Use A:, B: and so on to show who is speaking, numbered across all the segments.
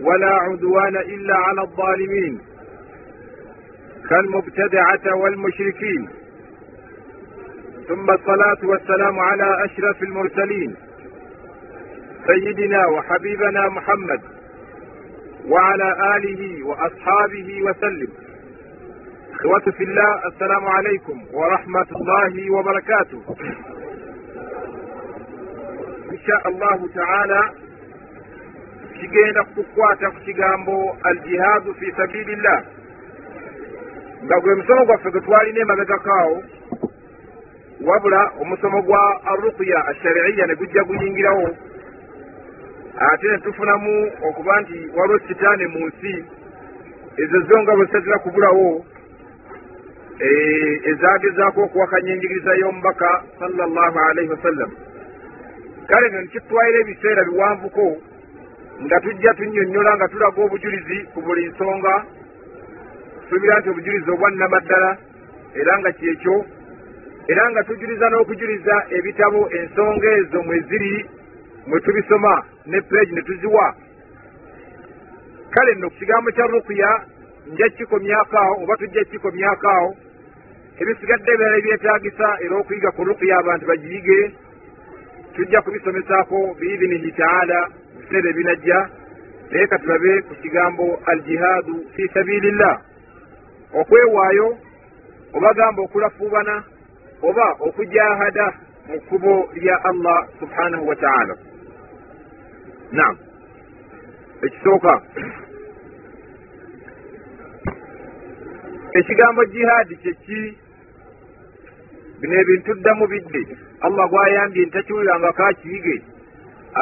A: ولا عدوان إلا على الظالمين كالمبتدعة والمشركين. ثم الصلاة والسلام على أشرف المرسلين. سيدنا وحبيبنا محمد وعلى آله وأصحابه وسلم. إخوة في الله السلام عليكم ورحمة الله وبركاته. إن شاء الله تعالى kigenda kukukwata ku kigambo aljihaadu fi sabilillah. Nga gwe musomo gwaffe gwe twalina emabegakaawo wabula omusomo gwa arruqya ashariiya ne gujja guyingirawo ate ne tufunamu okuba nti waliwo sitaane mu nsi ezo zo nga bwe zitazira kubulawo ezagezaako okuwakanya enjigiriza y'omubaka sallallahu alaihi wasallam kale no nikitwalira ebiseera biwanvuko nga tujja tunnyonnyola nga tulaga obujulizi ku buli nsonga. Tusuubira nti obujulizi obwannamaddala era nga kyekyo era nga tujuliza n'okujuliza ebitabo ensonga ezo mwe ziri mwe tubisoma ne peegi ne tuziwa. Kale nno ku kigambo kya rukuya nja kikomyakaawo oba tujja kikomyakaawo ebisigadde ebirala ebyetaagisa era okuyiga ku rukuya abantu bagiyige tujja kubisomesaako biidhinihi taala biseera ebinajja naye katulabe ku kigambo aljihaadu fi sabilillah. Okwewaayo oba gamba okulafuubana oba okujahada mu kkubo lya allah subhanahu wa taala. Naam. Ekisooka ekigambo jihaadi kyeki bino ebintu ddamu bidde. Allah gwayambye ntakiwulirangako akiyige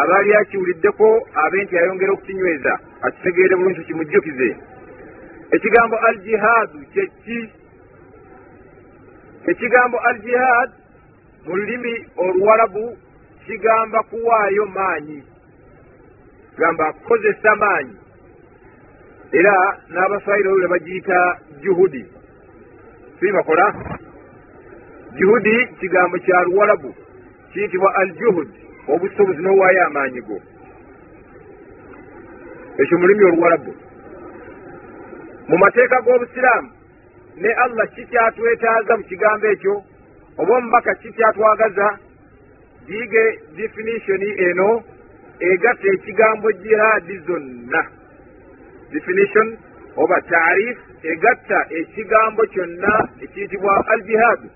A: abaali akiwuliddeko abe nti ayongera okukinyweza akitegeere bulungi kimujjukize ekigambo al jihaadu kyeki ekigambo al jihaad mu lulimi oluwalabu kigamba kuwaayo maanyi. Gamba kukozesa maanyi. Era n'abaswayiri olule bagiyita juhudi. Sibakola juhudi kigambo kya luwalabu kiyitibwa al juhud obusobozi n'owaayo amaanyi go. Ekyo mulimi oluwalabu mu mateeka g'obusiraamu ne allah kikyatwetaaza mu kigambo ekyo? Oba omubaka kikyatwagaza giige definitioni eno egatta ekigambo jihaadi zonna. Definition oba taarif egatta ekigambo kyonna ekiyitibwa al jihaadu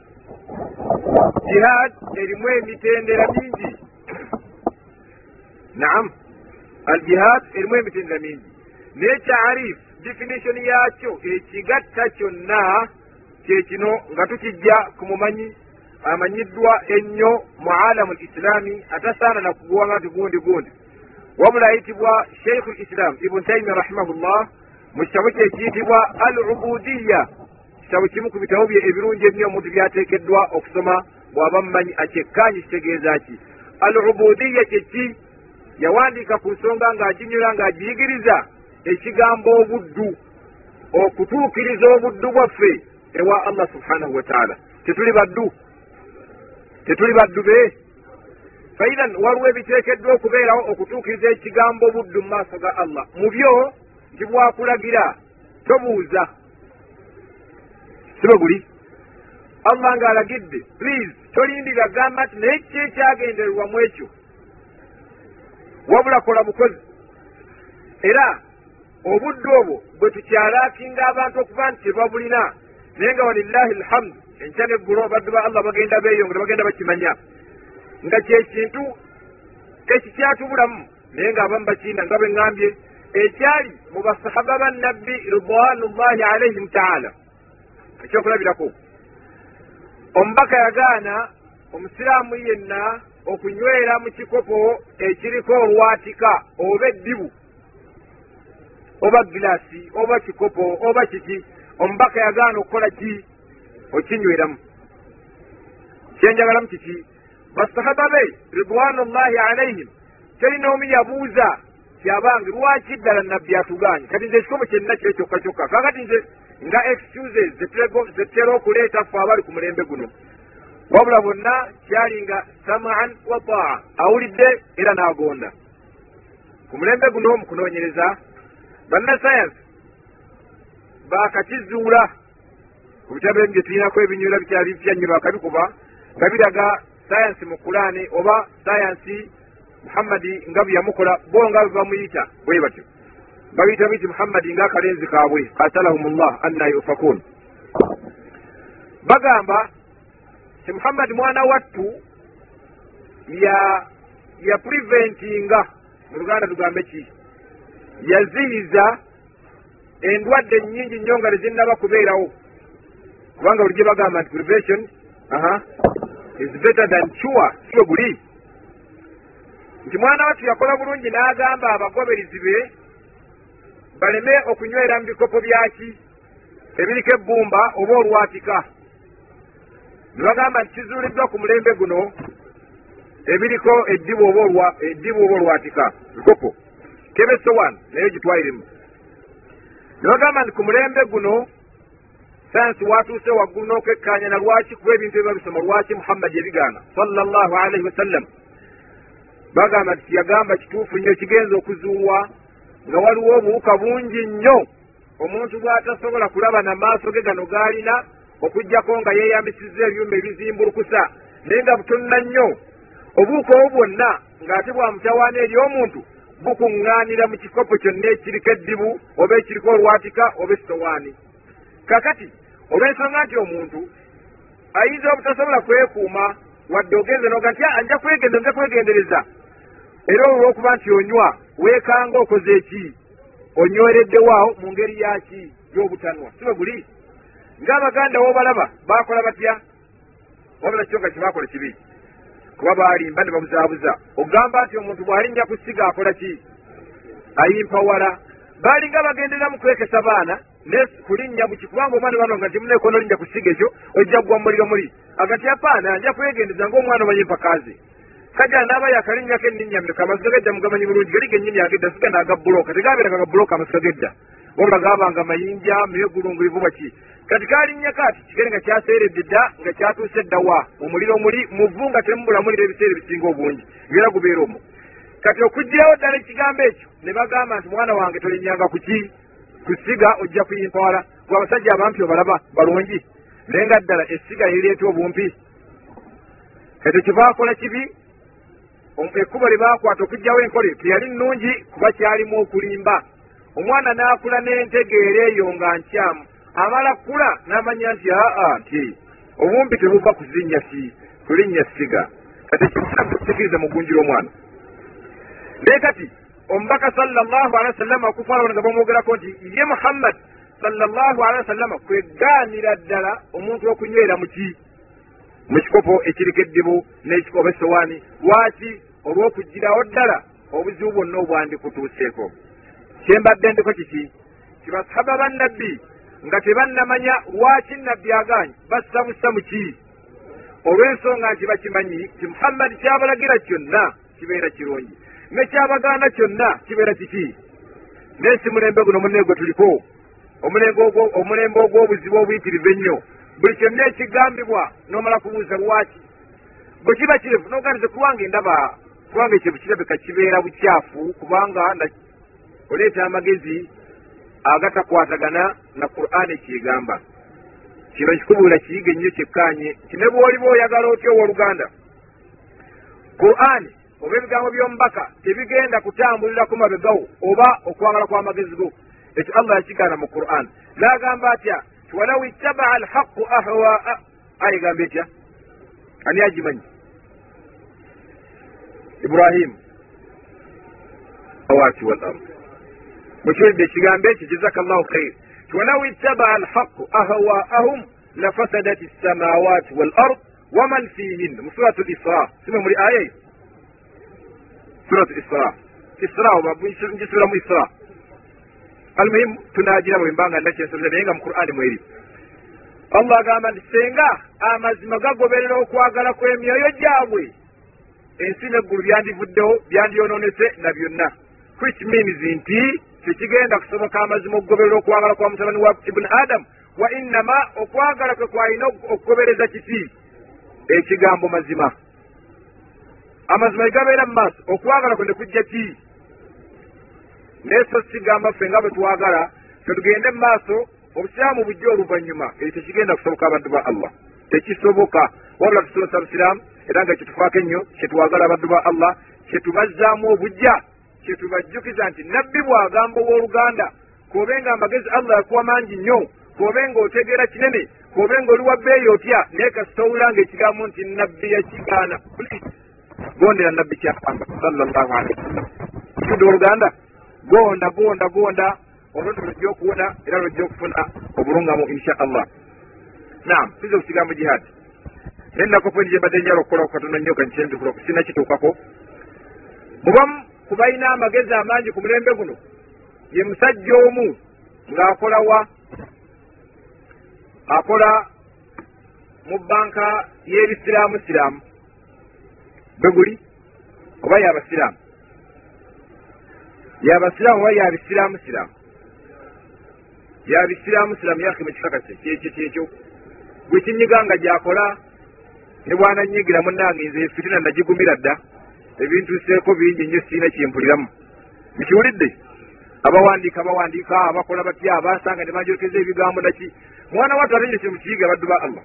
A: jihaad erimu emitendera mingi naam. Al jihaad erimu emitendera mingi naye taarif definition yakyo ekigatta kyonna kyekino nga tukijja ku mumanyi amanyiddwa ennyo mu alamu lislaami atasaana nakuguwanga nti gundi gundi. Wabula ayitibwa sheikhu lislam ibuni taimia rahimahullah mu kitabo kye ekiyitibwa al ubudiya kitabo kimu ku bitabo bye ebirungi ennyo omuntu byateekeddwa okusoma bw'aba mumanyi akyekkanyi kitegeeza ki? Al ubudiya kyeki yawandiika ku nsonga ng'aginyula ng'agiyigiriza ekigambo obuddu okutuukiriza obuddu bwaffe ewa allah subhanahu wa taala. Tetuli baddu. Tetuli baddu be. Faidan waliwo ebiteekeddwa okubeerawo okutuukiriza ekigambo buddu mu maaso ga allah. Mu byo nti bwakulagira tobuuza. Sibe guli? Allah ng'alagidde please tolindira gamba nti naye ki ekyagendererwa mu ekyo wabula kola bukozi era obudde obwo bwe tukyalaakinga abantu okuba nti tebabulina naye nga walillahi alhamdu enkya neggulo baddu ba allah bagenda beeyongera bagenda bakimanya. Nga kyekintu ekikyatubulamu naye ngaabamu bakiina nga bwe ŋŋambye ekyali mu basahaba bannabbi ridwanullahi alaihim taala. Ekyokulabirako omubaka yagaana omusiraamu yenna okunywera mu kikopo ekiriko olwatika oba eddibu oba giraasi oba kikopo oba kiki omubaka yagaana okukola ki? Okinyweramu. Kyenjagalamu kiki? Basahaba be ridwanullahi alaihim terina omu yabuuza kyabange lwaki ddala nabbi atuganye? Kati nze ekikopo kyenna kire kyokka kyokka. Kakati nze nga excuses zetutera okuleeta ffe abali ku mulembe guno wabula bonna kyali nga samaan wa taa awulidde era n'agonda. Ku mulembe guno mu kunoonyereza bannasayansi bakakizuula ku bitabo ebi bye tulinako ebinyula bikyali byanyuma bakabikuba nga biraga sayansi mu kulaani oba sayansi muhammadi nga bwe yamukola bo nga bwe bamuyita bwe batyo. Babiyita biti muhammadi ngaakalenzi kaabwe qatalahum llah anna yufakun. Bagamba ti muhammadi mwana wattu ya ya preventinga mu luganda tugambe ki? Yaziyiza endwadde nyingi nnyo nga tezinnaba kubeerawo. Kubanga bulijjo bagamba nti prevention is better than cure. Siwe guli nti mwana wattu yakola bulungi n'agamba abagoberizi be baleme okunywera mu bikopo byaki ebiriko ebbumba oba olwatika ne bagamba nti kizuuliddwa ku mulembe guno ebiriko eddibu oba eddibu oba olwatika. Bikopo kebesowan naye gitwaliremu ne bagamba nti ku mulembe guno sayansi watuuse waggulu n'okwekkaanya na lwaki kuba ebintu ebiba bisoma lwaki muhammadi ebigaana? Sallallahu alaihi wasallam bagamba nti yagamba kituufu nnyo kigenza okuzuulwa nga waliwo obuwuka bungi nnyo. Omuntu bw'atasobola kulaba na maaso ge gano g'alina okugjako nga yeeyambisizza ebyuma ebizimbulukusa naye nga butonda nnyo. Obuwuka obwo bwonna ng'ate bwamutawaana eri omuntu bukuŋŋaanira mu kikopo kyonna ekiriko eddibu oba ekiriko olwatika oba esowaani kakati olw'ensonga nti omuntu ayinza obutasobola kwekuuma wadde ogenze noga nti nja kwegenda nja kwegendereza. Era olw'okuba nti onywa weekanga okoze eki onywereddewaawo mu ngeri yaki y'obutanwa. Sibe guli ng'abaganda woobalaba baakola batya? Wabula kyo nga kyebakola kibi. Kuba baalimba ne babuzaabuza ogamba nti omuntu bw'alinnya ku ssiga akola ki? Ayimpawala baalinga bagendera mu kwekesa baana kulinnya buki kubanga omwana bano nga timunekono linnya ku ssiga ekyo ojja kugwa mumuliro muli. Agati apaana nja kwegendeza ngaomwana omanyi empakaazi kajja naaba yakalinnyako enninnya mmeka amasiga gedda mugamanyi bulungi gali gennyini agedda siga naaga buloka tegabeeranga ga buloka amasiga gedda wabula gabanga mayinja meyegulungulivu baki kati kalinnyako ati kigere nga kyaseeredde dda nga kyatuuse ddawa omuliro muli muvu nga temubulamulira ebiseera ebisinga obungi era gubeera omwo kati okuggirawo ddala ekigambo ekyo ne bagamba nti mwana wange tolinnyanga kuki kusiga ojja kuyimpawala gwe abasajja abampi obalaba balungi naye nga ddala essiga yerireeta obumpi. Kati kivaakola kibi ekkubo lye baakwata okugjawo enkole teyali nnungi kuba kyalimu okulimba omwana n'akula n'entegeera eyo nga nkyamu amala kula n'amanya nti aa nti obumpi tebuva kuzinnya si kulinnya siga. Kati ekisikiriza mugunjira omwana. Naye kati omubaka sallallahu alehi wasallama okufaanao nga bamwogerako nti ye muhammad sallallahu alehi wasallama kwegaanira ddala omuntu okunywera muki mu kikopo ekiriko eddibu n'ekikopo esowaani lwaki olw'okugirawo ddala obuzibu bwonna obwandikutuuseeko kyembadde ndiko kiki? Kibasaba bannabbi nga tebannamanya lwaki nabbi agaanyi bassa bussa muki olw'ensonga nti bakimanyi ti muhammadi kyabalagira kyonna kibeera kirungi ne kyabagaana kyonna kibeera kiki? Naye si mulembe guno munne gwe tuliko omulembe ogw'obuzibu obuyitirivu ennyo buli kyonna ekigambibwa n'omala kubuuza lwaki bwe kiba kirevu noganize kubanga endaba kubanga ekyo kirabika kibeera bukyafu kubanga oleeta amagezi agatakwatagana na qur'ani kyegamba kino kikubuula kiyiga ennyo kyekkanye nti ne bw'oliba oyagala otya owooluganda? Qur'ani oba ebigambo by'omubaka tebigenda kutambulirako mabegawo oba okwagala kw'amagezi go. Ekyo allah yakigaana mu qur'an. N'agamba atya walaw ittabaa alhaqu ahwaa ayegamba etya? Ani agimanyi? Ibrahimu awati wal ard mukiwulidde ekigambo ekyo jazaka llahu khair ti walaw ittabaa alhaqu ahwaahum lafasadat alsamawati wal ard waman fihin. Mu surat lisra sime muli aya eyo surat isra. Isra oba ngisubiramu isra. Almuhimu tunagiraba bwembanga ndakyensoza naye nga mu qur'ani mweri. Allah agamba nti senga amazima gagoberera okwagala kw'emyoyo gyabwe. Ensi neggulu byandivuddewo byandyononese na byonna. Which means nti tekigenda kusoboka amazima okugoberera okwagala kwa mutabani wa ibuni adamu wa innama okwagala kwe kwalina okugobereza kiki? Ekigambo mazima. Amazima egabeera mu maaso okwagala kwe nekujja ki? Naye so sigamba ffe nga bwe twagala fetugende mu maaso obusiraamu bujja oluvannyuma. Ekyo tekigenda kusoboka abaddu ba allah. Tekisoboka. Wabula tusomesa busiraamu era nga kyetufaako ennyo kyetwagala abaddu ba allah kyetubazzaamu obujja kyetubajjukiza nti nabbi bw'agamba ow'oluganda kobe nga amagezi allah yakuwa mangi nnyo kobe nga otegeera kinene kobe nga oli wa bbeeyi otya naye kasitowulira nga ekigambo nti nabbi yakigaana. Gondera nabbi kyagamba sallallahu alehi wasallam kidde oluganda? Gonda gonda gonda. Olwoto lwojja okuwona era lwojja okufuna obulungamu insha allah nam tuze ku kigambo jihaadi naye nako pointi gyembadde njala okukola ku katonda nnyo kankenzikula okusina kituukako. Mubamu ku balina amagezi amangi ku mulembe guno ye musajja omu ng'akola wa? Akola mu banka y'ebisiraamu siraamu. Bwe guli? Oba yabasiraamu yabasiraamu oba yabisiraamu siraamu? Yabisiraamu siraamu yaki mukikakase kyekyo kyekyo gwe kinyiga nga gyakola ne bwananyigira munange nze fitina nagigumira dda ebintuseeko bingi nnyo sirina kyempuliramu mukiwulidde abawandiika bawandiika abakola batya abasanga ne banjokeza ebigambo naki mwana wattu ate ekyo mukiyiga baddu ba allah.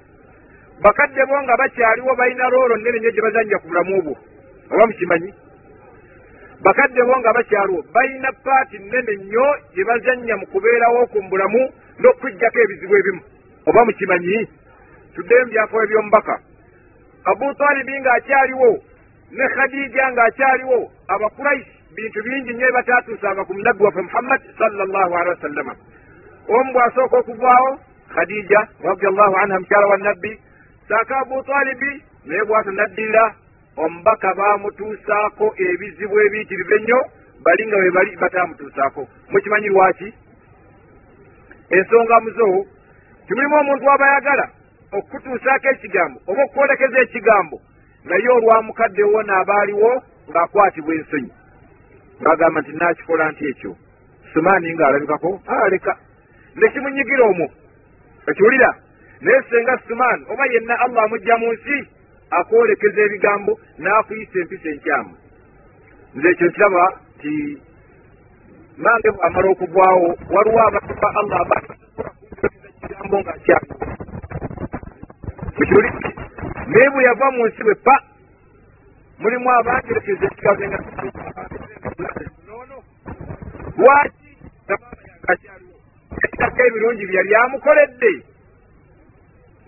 A: Bakadde bo nga bakyaliwo balina loolo nnene nnyo gye bazanja ku bulamu bwo. Oba mukimanyi? Bakadde bo nga bakyaliwo balina paati nnene nnyo gye bazanya mu kubeerawo ku mbulamu n'okwijjako ebizibu ebimu. Oba mukimanyi? Tuddeyo mu byafo ebyomubaka. Abu talibi ng'akyaliwo ne khadija ng'akyaliwo abakuraisi bintu bingi nnyo ebatatuusanga ku munabbi waffe muhammad sallallahu alehi wasallama omu bw'asooka okuvaawo khadija radiallahu anha mukyala wa nabbi saaka abu talibi naye bw'ato naddirira omubaka baamutuusaako ebizibu ebiyitirivu ennyo bali nga bwe bali bataamutuusaako. Mukimanyi lwaki? Ensonga muzo timulimu omuntu abayagala okukutuusaako ekigambo oba okukwolekeza ekigambo naye olwamukaddewo n'abaaliwo ng'akwatibwa ensonyi ng'agamba nti nakikola nti ekyo? Sumaani ng'alabikako aleka nekimunyigira omwo. Okiwulira naye senga sumaani oba yenna allah amugja mu nsi akwolekeza ebigambo n'akuyisa empisa enkyamu. Nze ekyo nkiraba nti mange amala okuvaawo waliwo abantu ba allah abakigambo nga kyamu mukiwulire naye bwe yava mu nsi bwe pa. Mulimu abangerekeza ekigambo nga lwaki ekitako ebirungi byali amukoledde.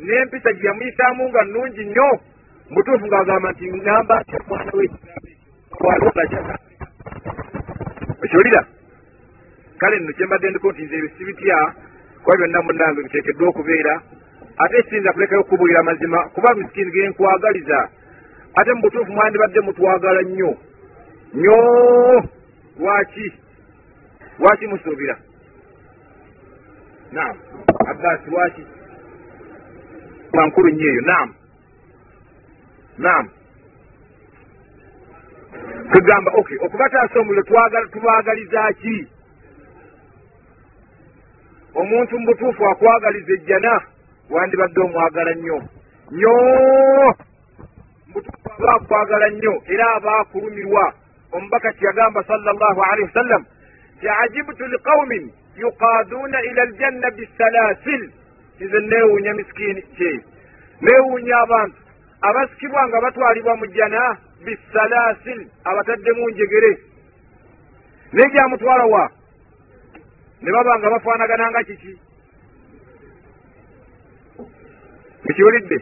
A: N'empisa gye yamuyisaamu nga nnungi nnyo. Mutuufu ng'agamba nti ngamba atya omwana wekiwulira kale nno kyembadde ndiko nti nze ebyo sibitya kuba byonna munange biteekeddwa okubeera ate siyinza kulekayo okubuulira mazima kuba misikini genkwagaliza ate mu butuufu mwandibadde mutwagala nnyo. Nnyo! Lwaki? Lwaki musuubira? Naam. Abbas lwaki? Wankulu nnyo eyo. Naam. Naam. Tugamba ok okubataasa omuliro tubaagaliza ki? Omuntu mu butuufu akwagaliza ejjana wandibadde omwagala nnyo. Nnyo! Mutuufu aba akwagala nnyo era aba akulumirwa omubaka kyeyagamba sala llahu alehi wasallam ti ajibtu liqaumin yuqaduuna ila aljanna bisalasil. Nze neewuunya misikini kye. Neewuunya abantu. Abasikibwa nga batwalibwa mu jjana bisalasil abataddemu njegere. Naye gyamutwala wa? Ne baba nga bafaanagana nga kiki ekiwulidde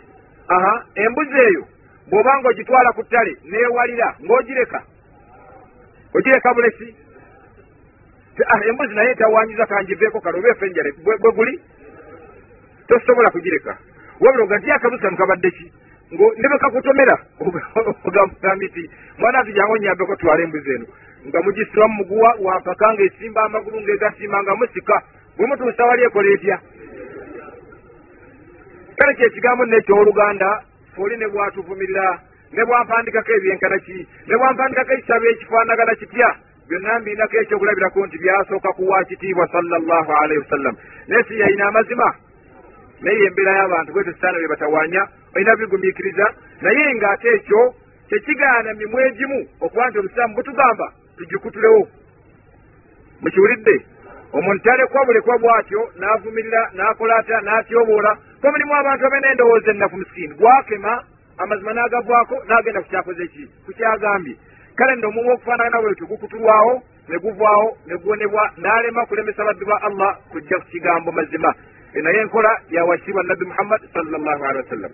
A: aha embuzi eyo bw'obanga ogitwala ku ttale neewalira ng'ogireka ogireka bulesi? Ah embuzi naye etawanyiza kangiveeko kale oba efe enjale bwe guli? Tosobola kugireka. Wabula oga nti akabusamu kabadde ki ne bekakutomera ogambye ti mwana ati jangu onyabbeko twala embuzi eno. Nga mugisibamu muguwa wampaka nga esimba amagulu ngaegasimba nga musika. Bwe mutuusa wali ekola etya kale kyekigambo nekyoluganda oli ne bwatuvumirira ne bwampandikako ebyenkana ki ne bwampandikako ekisabo ekifaanagana kitya? Byonna mbinako ekyokulabirako nti byasooka kuwa kitiibwa sallallahu alaihi wasallam naye si yalina amazima? Naye embeera y'abantu bwe tusaana bye batawanya olina bigumiikiriza. Naye ng'ate ekyo tekigaana mimwe egimu okuba nti obusiraamu butugamba tugikutulewo. Mukiwulidde? Omuntu talekwa bulekwa bwatyo n'avumirira n'akola atya n'atyoboola ko mulimu abantu abalina endowooza ennaku musikiini gwakema amazima n'agavaako n'agenda ku kyakoze ki ku kyagambye. Kale nno omuwa okufaanagana bwetyo gukutulwawo ne guvaawo ne gwonebwa n'alema kulemesa baddu ba allah kujja ku kigambo mazima. E naye enkola yawakibwa nabbi muhammad sallallahu alehi wasallam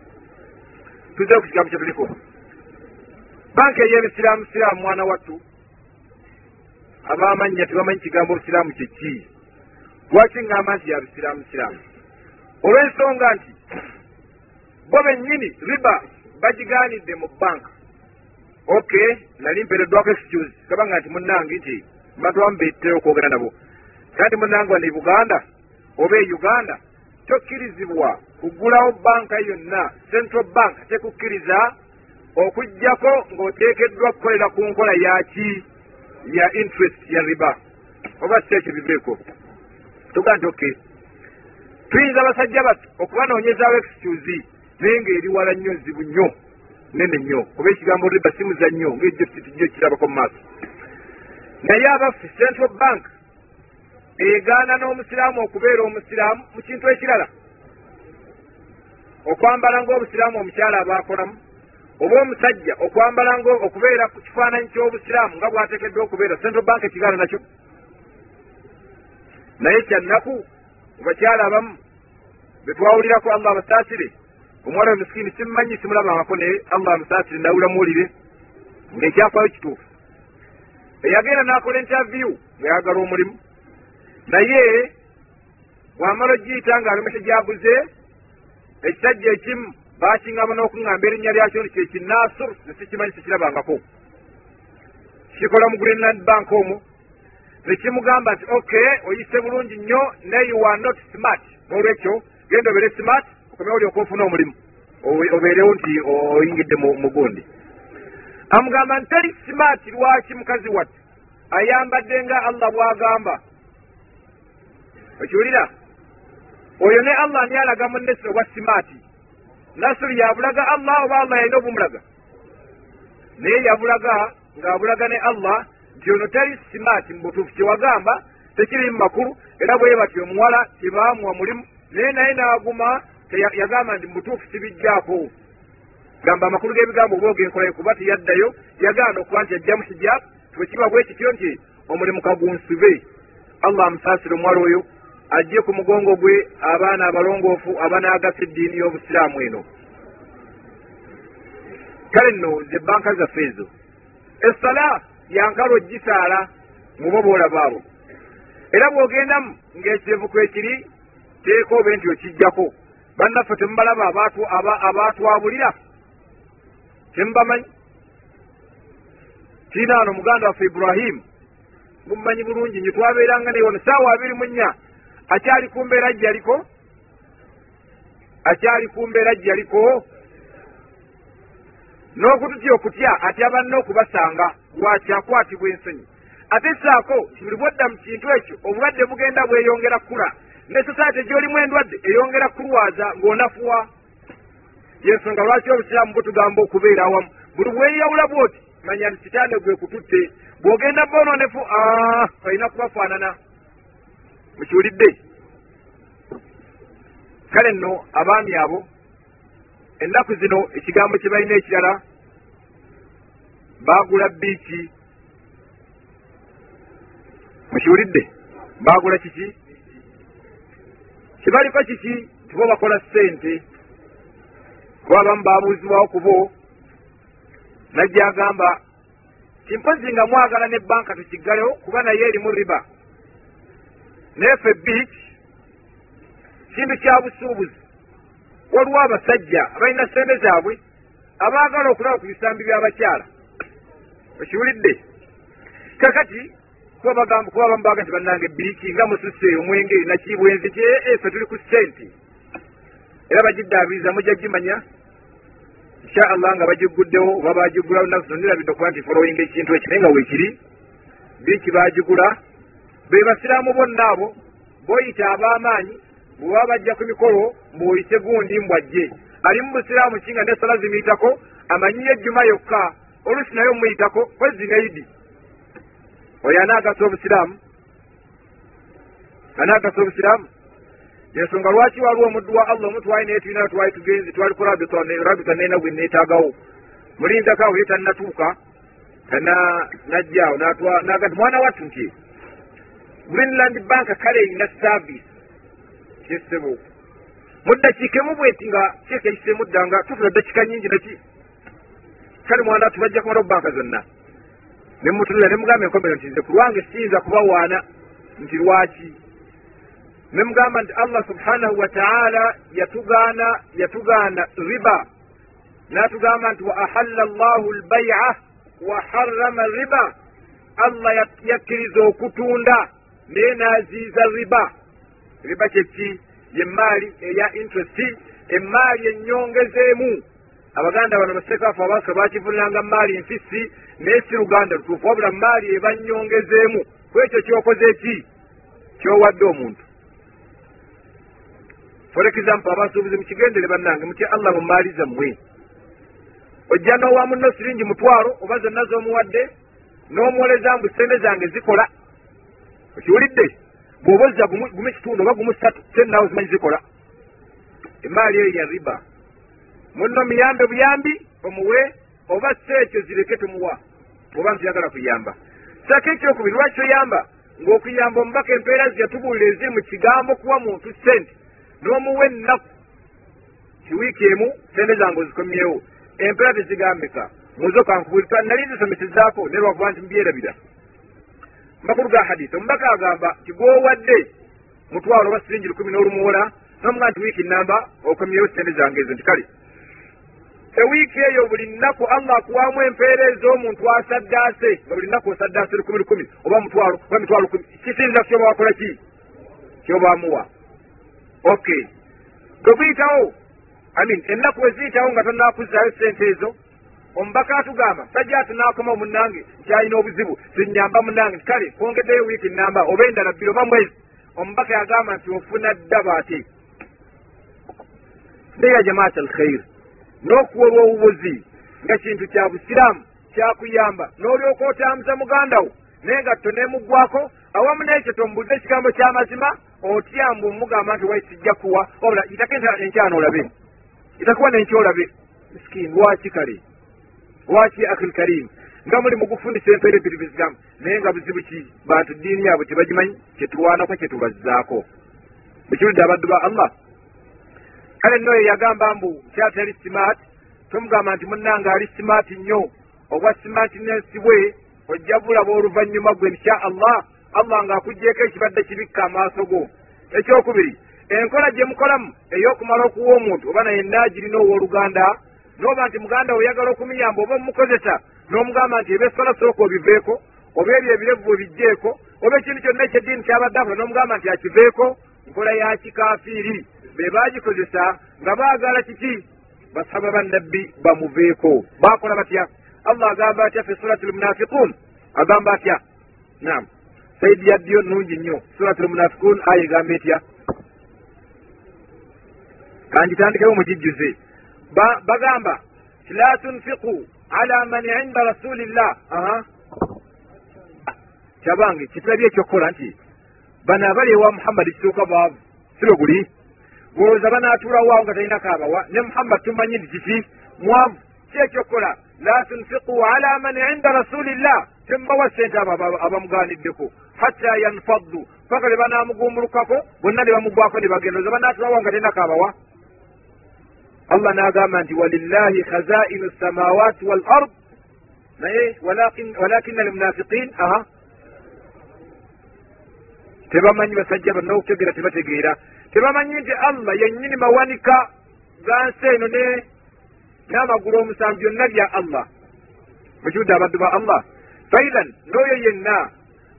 A: tuzze ku kigambo kyetuliko banka ey'ebisiraamu siraamu mwana wattu abamanya tebamanyi kigambo obusiraamu kyeki lwaki ngamba nti yabisiraamu siraamu olw'ensonga nti bo bennyini riba bagigaanidde mu banka. Ok nali mpeereddwako excuse kabanga nti munnange nti mbatwamu beetera okwogera nabo. Kandi munnange wano e buganda oba e uganda tokkirizibwa kugulawo banka yonna central bank tekukkiriza okugjako ng'oteekeddwa kukolera ku nkola yaki ya interest ya riba. Oba si ekyo biveeko tugaa nti ok tuyinza abasajja battu okubanoonyezaawo excuse naye ngaeri wala nnyo nzibu nnyo nene nnyo. Kuba ekigambo riba simuza nnyo ngaejjo tujjo kirabako mu maaso. Naye abaffe central bank egaana n'omusiraamu okubeera omusiraamu mu kintu ekirala. Okwambala ngaobusiraamu omukyala abaakolamu oba omusajja okwambala nga okubeera ku kifaananyi ky'obusiraamu nga bwateekeddwa okubeera central bank ekigaana nakyo. Naye kyannaku mubakyala abamu betwawulirako allah abasaasire omuwala we misikiini simumanyi simulabangako naye allah amusaasire ndawula muwulire ngaekyafayo kituufu. Eyagenda n'akola interview ngayagala omulimu. Naye bwamala ogiyita ng'alimu kyejaguze ekisajja ekimu bakiŋŋamba n'okuŋŋamba erinnya lyakyo nti kyekinasur nesikimanyi sikirabangako kikola mu greenland bank omwo nekimugamba nti ok oyise bulungi nnyo naye you are not smart. N'olwekyo genda obeere smart okomewo olyoka ofuna omulimu. Obeerewo nti oyingidde mu gundi. Amugamba nti teri smart lwaki mukazi watte ayambadde nga allah bw'agamba. Okiwulira? Oyo ne allah ani alaga munesi obwa simaati nasuli yabulaga allah oba allah yalina obumulaga? Naye yabulaga ng'abulaga ne allah nti ono tali simaati mu butuufu kyewagamba tekiri mu makulu era bwe batyo omuwala tebaamuwa mulimu naye naye n'aguma yagamba nti mu butuufu sibijjaako gamba amakulu g'ebigambo oba ogenkolayo kuba teyaddayo yagaana okuba nti ajjamu hijab bwekiba bwe kityo nti omulimu kagunsube allah amusaasire omuwala oyo ajje ku mugongo gwe abaana abalongoofu abanaagasa eddiini y'obusiraamu eno. Kale nno ze banka zaffe ezo. Essala yankalo gisaala mubo boolabaabo era bw'ogendamu ng'ekirevuko ekiri teeka obe nti okijjako. Bannaffe temubalaba abaatwabulira? Temubamanyi? Kiina wano muganda waffe iburahimu mumumanyi bulungi nyo twabeeranga naye wano saawa abiri mu nnya. Akyali ku mbeera gyaliko akyali ku mbeera gyaliko n'okututya okutya atya banne okubasanga lwakyakwatibwa ensonyi. Ate saako buli bwadda mu kintu ekyo obulwadde bugenda bweyongera kula ne sosaate gy'olimu endwadde eyongera kulwaza ng'onafuwa. Yensonga lwaki obusiraamu butugamba okubeera awamu? Buli bweyawula bwoti manya nti kitande gwe kututte bw'ogenda bononefu olina kubafaanana. Mukiwulidde. Kale nno abaami abo ennaku zino ekigambo kye balina ekirala baagula biiki mukiwulidde? Baagula kiki? Kibaliko kiki? Tibo bakola ssente. Kuba abamu babuuzibwawo ku bo. Najja agamba kimpozi nga mwagala ne banka tukiggalewo kuba naye erimu riba. Naye ffe biiki kintu kya busuubuzi waliwo abasajja abalina sente zaabwe abaagala okulaba ku bisambi by'abakyala okiwulidde? Kakati kuba bagamba kuba abamu baga nti bannange biiki nga mususse omwenge nakibwenzi ti ee ffe tuli ku ssente. Era bagiddaabiriza mujja gimanya insha allah nga bagiguddewo oba bagigula lunaku zino nirabidde okuba nti folowinga ekintu ekyo naye nga weekiri biiki bagigula be basiraamu bonna abo boyita ab'amaanyi bwebaba bajja ku mikolo mbwoyise gundi mbwajje ali mu busiraamu ki nga nesala zimuyitako? Amanyiyo ejjuma yokka oluusi naye omuyitako kwezi neidi oyo anaagasa obusiraamu. Anaagasa obusiraamu. Ensonga lwaki waliwo omuddu wa allah omu twali naye tulina twali tugenzi twali ku rabita nena gwe neetaagawo? Mulindako awo ye tannatuuka najjaawo naga nti mwana wattu nti greenland bank kale erina service kyesebo mu ddakiika emu bweti nga kyekyaisemu dda nga tufuna ddakiika nyingi naki kale mwana wattu bajja kumala banka zonna. Nemutunula nemugamba enkomero nti nze ku lwange siyinza kubawaana. Nti lwaki? Nemugamba nti allah subhanahu wataala yatugaana yatugaana riba. Natugamba nti wa ahalla llahu lbaia wa harama riba. Allah yakkiriza okutunda naye naziiza riba riba kyeki yemaali eya interesti emaali enyongezeemu abaganda bano basekaafu abaaso bakivuniranga maali enfisi naye si luganda lutuufu wabula maali eba nyongezeemu kwekyo kyokoze eki kyowadde omuntu. For example abasuubuzi mukigendere bannange mutya allah mu maali zammwe. Ojja n'owa muno siringi mutwalo oba zonna z'omuwadde n'omuwoleza mbu sente zange zikola. Okiwulidde bw'oba ozza gumu ekitundu oba gumu satu sente naawe zimanyi zikola emaali eyo ya riba. Muno muyambe buyambi omuwe oba si ekyo zireke tumuwa oba ntiyagala kuyamba. Sako ekyokubiri lwaki toyamba? Ng'okuyamba omubaka empeera zeyatubuulira eziri mu kigambo kuwa muntu sente n'omuwa ennaku. Kiwiiki emu sente zange ozikomyewo. Empeera tezigambika muzo kankubulika nali nzisomesezaako ne lwakuba nti mbyerabira makulu ga hadisi omubaka agamba tigwowadde mutwalo oba siringi lukumi n'olumuwola nomuga nti wiiki namba okomyewo sente zange ezo nti kale ewiiki eyo buli nnaku allah akuwaamu empeera ez'omuntu asaddaase nga buli nnaku osaddaase lukumi lukumi oba mutwalo oba mitwalo lukumi kisinza kyoba wakola ki? Kyoba amuwa okay bwe buyitawo amin ennaku weziyitawo nga tonakuzaayo sente ezo omubaka atugamba sajja atunakoma munange nkyalina obuzibu sinyamba munange kale kwongeddeyo wiiki namba oba endala bbiri oba mwezi. Omubaka yagamba nti ofuna ddaba ate. Neya jamaat alkhair n'okuwolwa obubuzi nga kintu kya busiraamu kyakuyamba n'olyoka otambuza muganda wo naye nga tonemuggwako awamu n'ekyo tomubuze ekigambo ky'amazima otya mbu omugamba nti wai sijja kuwa wabula itako enkyana olabe itakuwa nenkyolabe miskini lwaki kale lwaki akhil karim? Nga muli mugufundisa empeera ebiri bizigamu naye nga buzibu ki? Bantu diini yaabwe tebagimanyi kyetulwanako kyetubazzaako ekiwulidde abaddu ba allah. Kale nno ye yagamba mbu kyatali simaat? Tomugamba nti munnanga ali simaati nnyo. Obwa simaatinesi bwe ojja bulaba oluvannyuma gwe insha allah. Allah ng'akugjeeko ekibadde kibikka amaaso go. Ekyokubiri enkola gye mukolamu ey'okumala okuwa omuntu oba naye naagirina owooluganda n'oba nti muganda we oyagala okumuyamba oba omukozesa n'omugamba nti ebyesola sooka obiveeko oba ebyo ebirevu obijjeeko oba ekintu kyonna ekyeddiini kyabadde akola n'omugamba nti akiveeko nkola ya kikafiiri. Be baagikozesa nga baagala kiki? Basaba bannabbi bamuveeko. Baakola batya? Allah agamba atya fe surati lmunafiqun agamba atya? Nam saidi yaddiyo nungi nnyo. Surati lmunafiqun aya egamba etya? Kangitandikewo mugijjuze bagamba la tunfiqu ala man inda rasulillah. Kyabange kitulabye ekyokukola nti bano abali ewa muhammadi kituuka bwavu sibe guli bwolowooza banaatuulawaawo nga talinako abawa ne muhammadi tumanyi nti kiki? Mwavu ki ekyokukola la tunfiqu ala man inda rasulillah. Tembawa sente abo abamugaaniddeko hatta yanfaddu. Paka be banamugumbulukako bonna ne bamugwako ne bagenda oza banaatuulawaawo nga talinako abawa allah n'agamba nti walillahi khazainu samawati wal ard. Naye walakina almunafiqin aha. Tebamanyi basajja banna okutegera tebategeera. Tebamanyi nti allah yennyini mawanika ga nsi eno ne n'amagulu omusanvu byonna bya allah. Mukiwudde abaddu ba allah. Faidan n'oyo yenna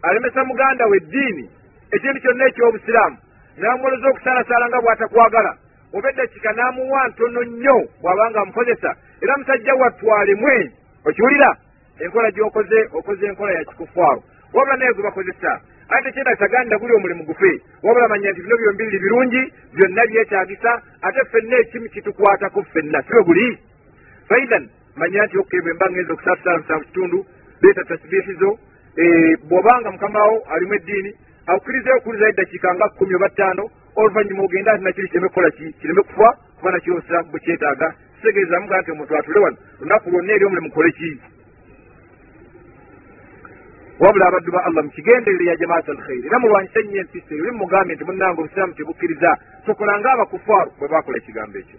A: alemesa muganda we eddiini ekintu kyonna eky'obusiraamu n'amwoleza okusaalasaala nga bw'atakwagala oba eddakika n'amuwa ntono nnyo bw'abanga amukozesa era musajja wattwalemwe okiwulira? Enkola gy'okoze okoze enkola ya kikufaawo wabula naye gwe bakozesa ate tekyenda taganira guli omulimu gufe. Wabula manya nti bino byombiriri birungi byonna byetagisa ate ffenna ekimu kitukwatako ffenna sibe guli? Faidan manya nti okke bwe mba ngenza okusaasala musanvu kitundu leeta tasbiihizo bw'obanga mukamawo alimu eddiini akukkirizayo okuwulizayo eddakiika nga kkumi oba ttaano oluvanyuma ogenda ati nakiri kireme kukola ki? Kireme kufa? Kuba nakyo obusiraamu bwekyetaaga kitegeeza muga nti omuntu atule wano. Lunaku lwonna eri omulimu mukole ki? Wabula abaddu ba allah mukigenderere ya jamaat alkhairi era mulwanyisa ennyo empisa eyo mugambye nti munnanga obusiraamu tebukkiriza. Tokola ngaaba kufaaru bwe bakola ekigambo ekyo.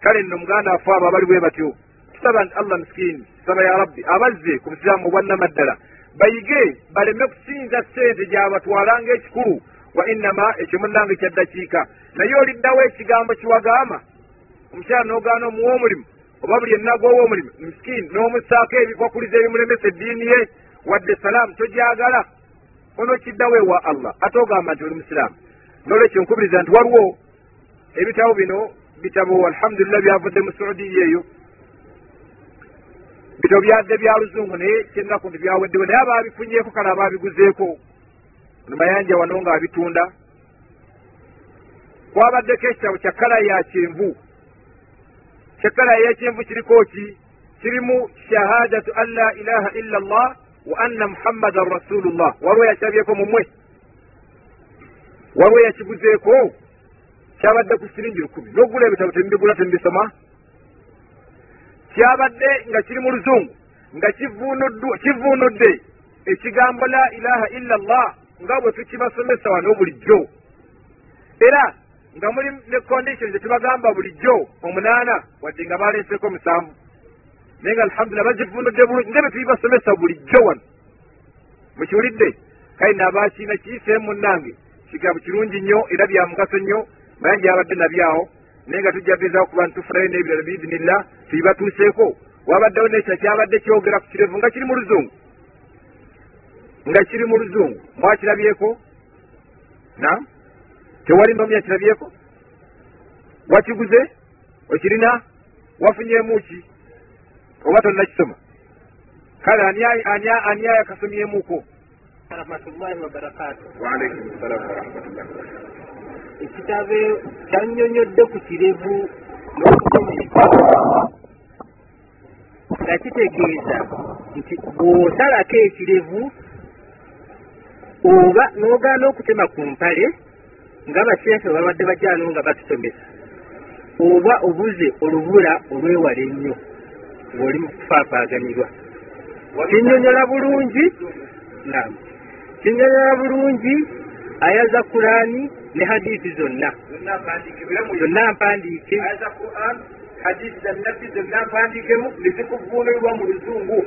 A: Kale nno muganda wafe abo abali bwe batyo. Tusaba nti allah miskiini tusaba ya rabbi abazze ku busiraamu obwannamaddala. Bayige baleme kusinza sente gyabatwalanga ekikulu wa innama ekyo munnanga ekyaddakiika naye oliddawo ekigambo kiwagamba omukyala n'ogaana omuwa omulimu oba buli ennagowa omulimu miskiini n'omusaako ebikwakuliza ebimulemesa eddiini ye wadde salaamu togyagala. Onookiddawo ewa allah ate ogamba nti oli musiraamu nolwekyo nkubiriza nti waliwo ebitabo bino bitabo alhamdulillah byavudde mu saudiya eyo. Bitabo byadde bya luzungu naye kyennaku nti byaweddewo naye abaabifunyeeko kale abaabiguzeeko mayanja wano ngaabitunda kwabaddeko ekitabo kya kala ya kyenvu. Kyekala eyekyenvu kiriko ki? Kirimu shahadatu an la ilaha illa llah wa anna muhammadan rasulullah. Waliwo yakyabyeko mumwe. Waliwo yakiguzeeko kyabadde ku siringi lukumi. Nogula ebitabo tembigula tembisoma. Kyabadde nga kiri mu luzungu nga kivuunudde ekigambo la ilaha illa llah nga bwe tukibasomesa wano bulijjo era nga muli ne condition zetubagamba bulijjo omunaana wadde nga baleeseko musanvu naye nga alhamdulillah bazivunudde bulungi nga betubibasomesa bulijjo wano mukiwulidde kale naabakiina kiyiseemu munnange kigambo kirungi nnyo era bya mugaso nnyo naye gyabadde nabyawo naye nga tujja gezaho kuba ntufulayo n'ebirala biidinillah tubibatuuseeko wabaddewo nekyo kyabadde kyogera ku kirevu nga kiri mu luzungu nga kiri mu luzungu. Mwakirabyeko? Nam tewali nomi yakirabyeko? Wakiguze? Okirina? Wafunyemu ki oba tonnakisoma? Kale ani ayakasomyemuko
B: warahmatullahi wabarakatu
A: waalaikum salaamu warahmatullah
B: ekitabo kyannyonnyodde ku kirevu n'okukomeka nga kitegeeza nti bw'osalako ekirevu oba n'ogaana okutema ku mpale nga basheefe babadde bajyano nga batusomesa oba obuze olubula olwewala ennyo ng'oli mu kufaafaaganirwa kinyonyola bulungi? Nam kinyonyola bulungi? Aya za kulaani ne hadiisi zonna. Zonna mpandiike
A: hadisi za nabbi zonna mpandikemu nezikuvuunulibwa mu luzungu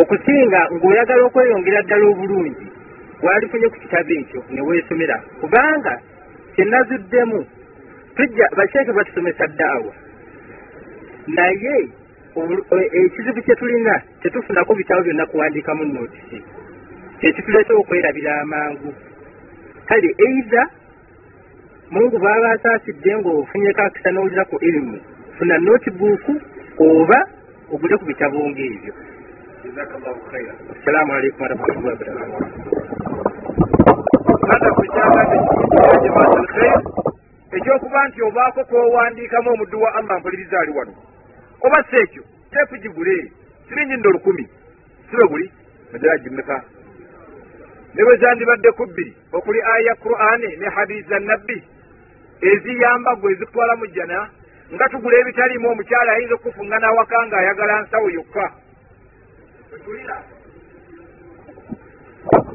B: okusinga ng'oyagala okweyongera ddala obulungi walifunye ku kitabo ekyo ne weesomera. Kubanga kyenazuddemu tujja basheeke batusomesa ddaawa. Naye ekizibu kye tulina tetufunako bitabo byonna kuwandiikamu nootisi. Kyekituleeta okwerabira amangu. Kale eiza mungu baaba asaasidde ng'ofunyeko akisa n'owulira ku irimu funa notibuuku oba ogule ku bitabo ng'ebyo assalamu alaikum warahmatullahi wabarakatu
A: hata kukyagande jamaat alkhair ekyokuba nti obaako kwowandiikamu omuddu wa allah mpuliriza ali wano. Oba si ekyo teepu gigule siringi ndo olukumi sibe guli madala gimeka ne bwe zandibadde ku bbiri okuli aya ya qur'ani ne hadisi za nabbi eziyamba gwe ezikutwala mu jjana nga tugula ebitalimu omukyala ayinza okukufuŋŋana awaka ng'ayagala nsawo yokka.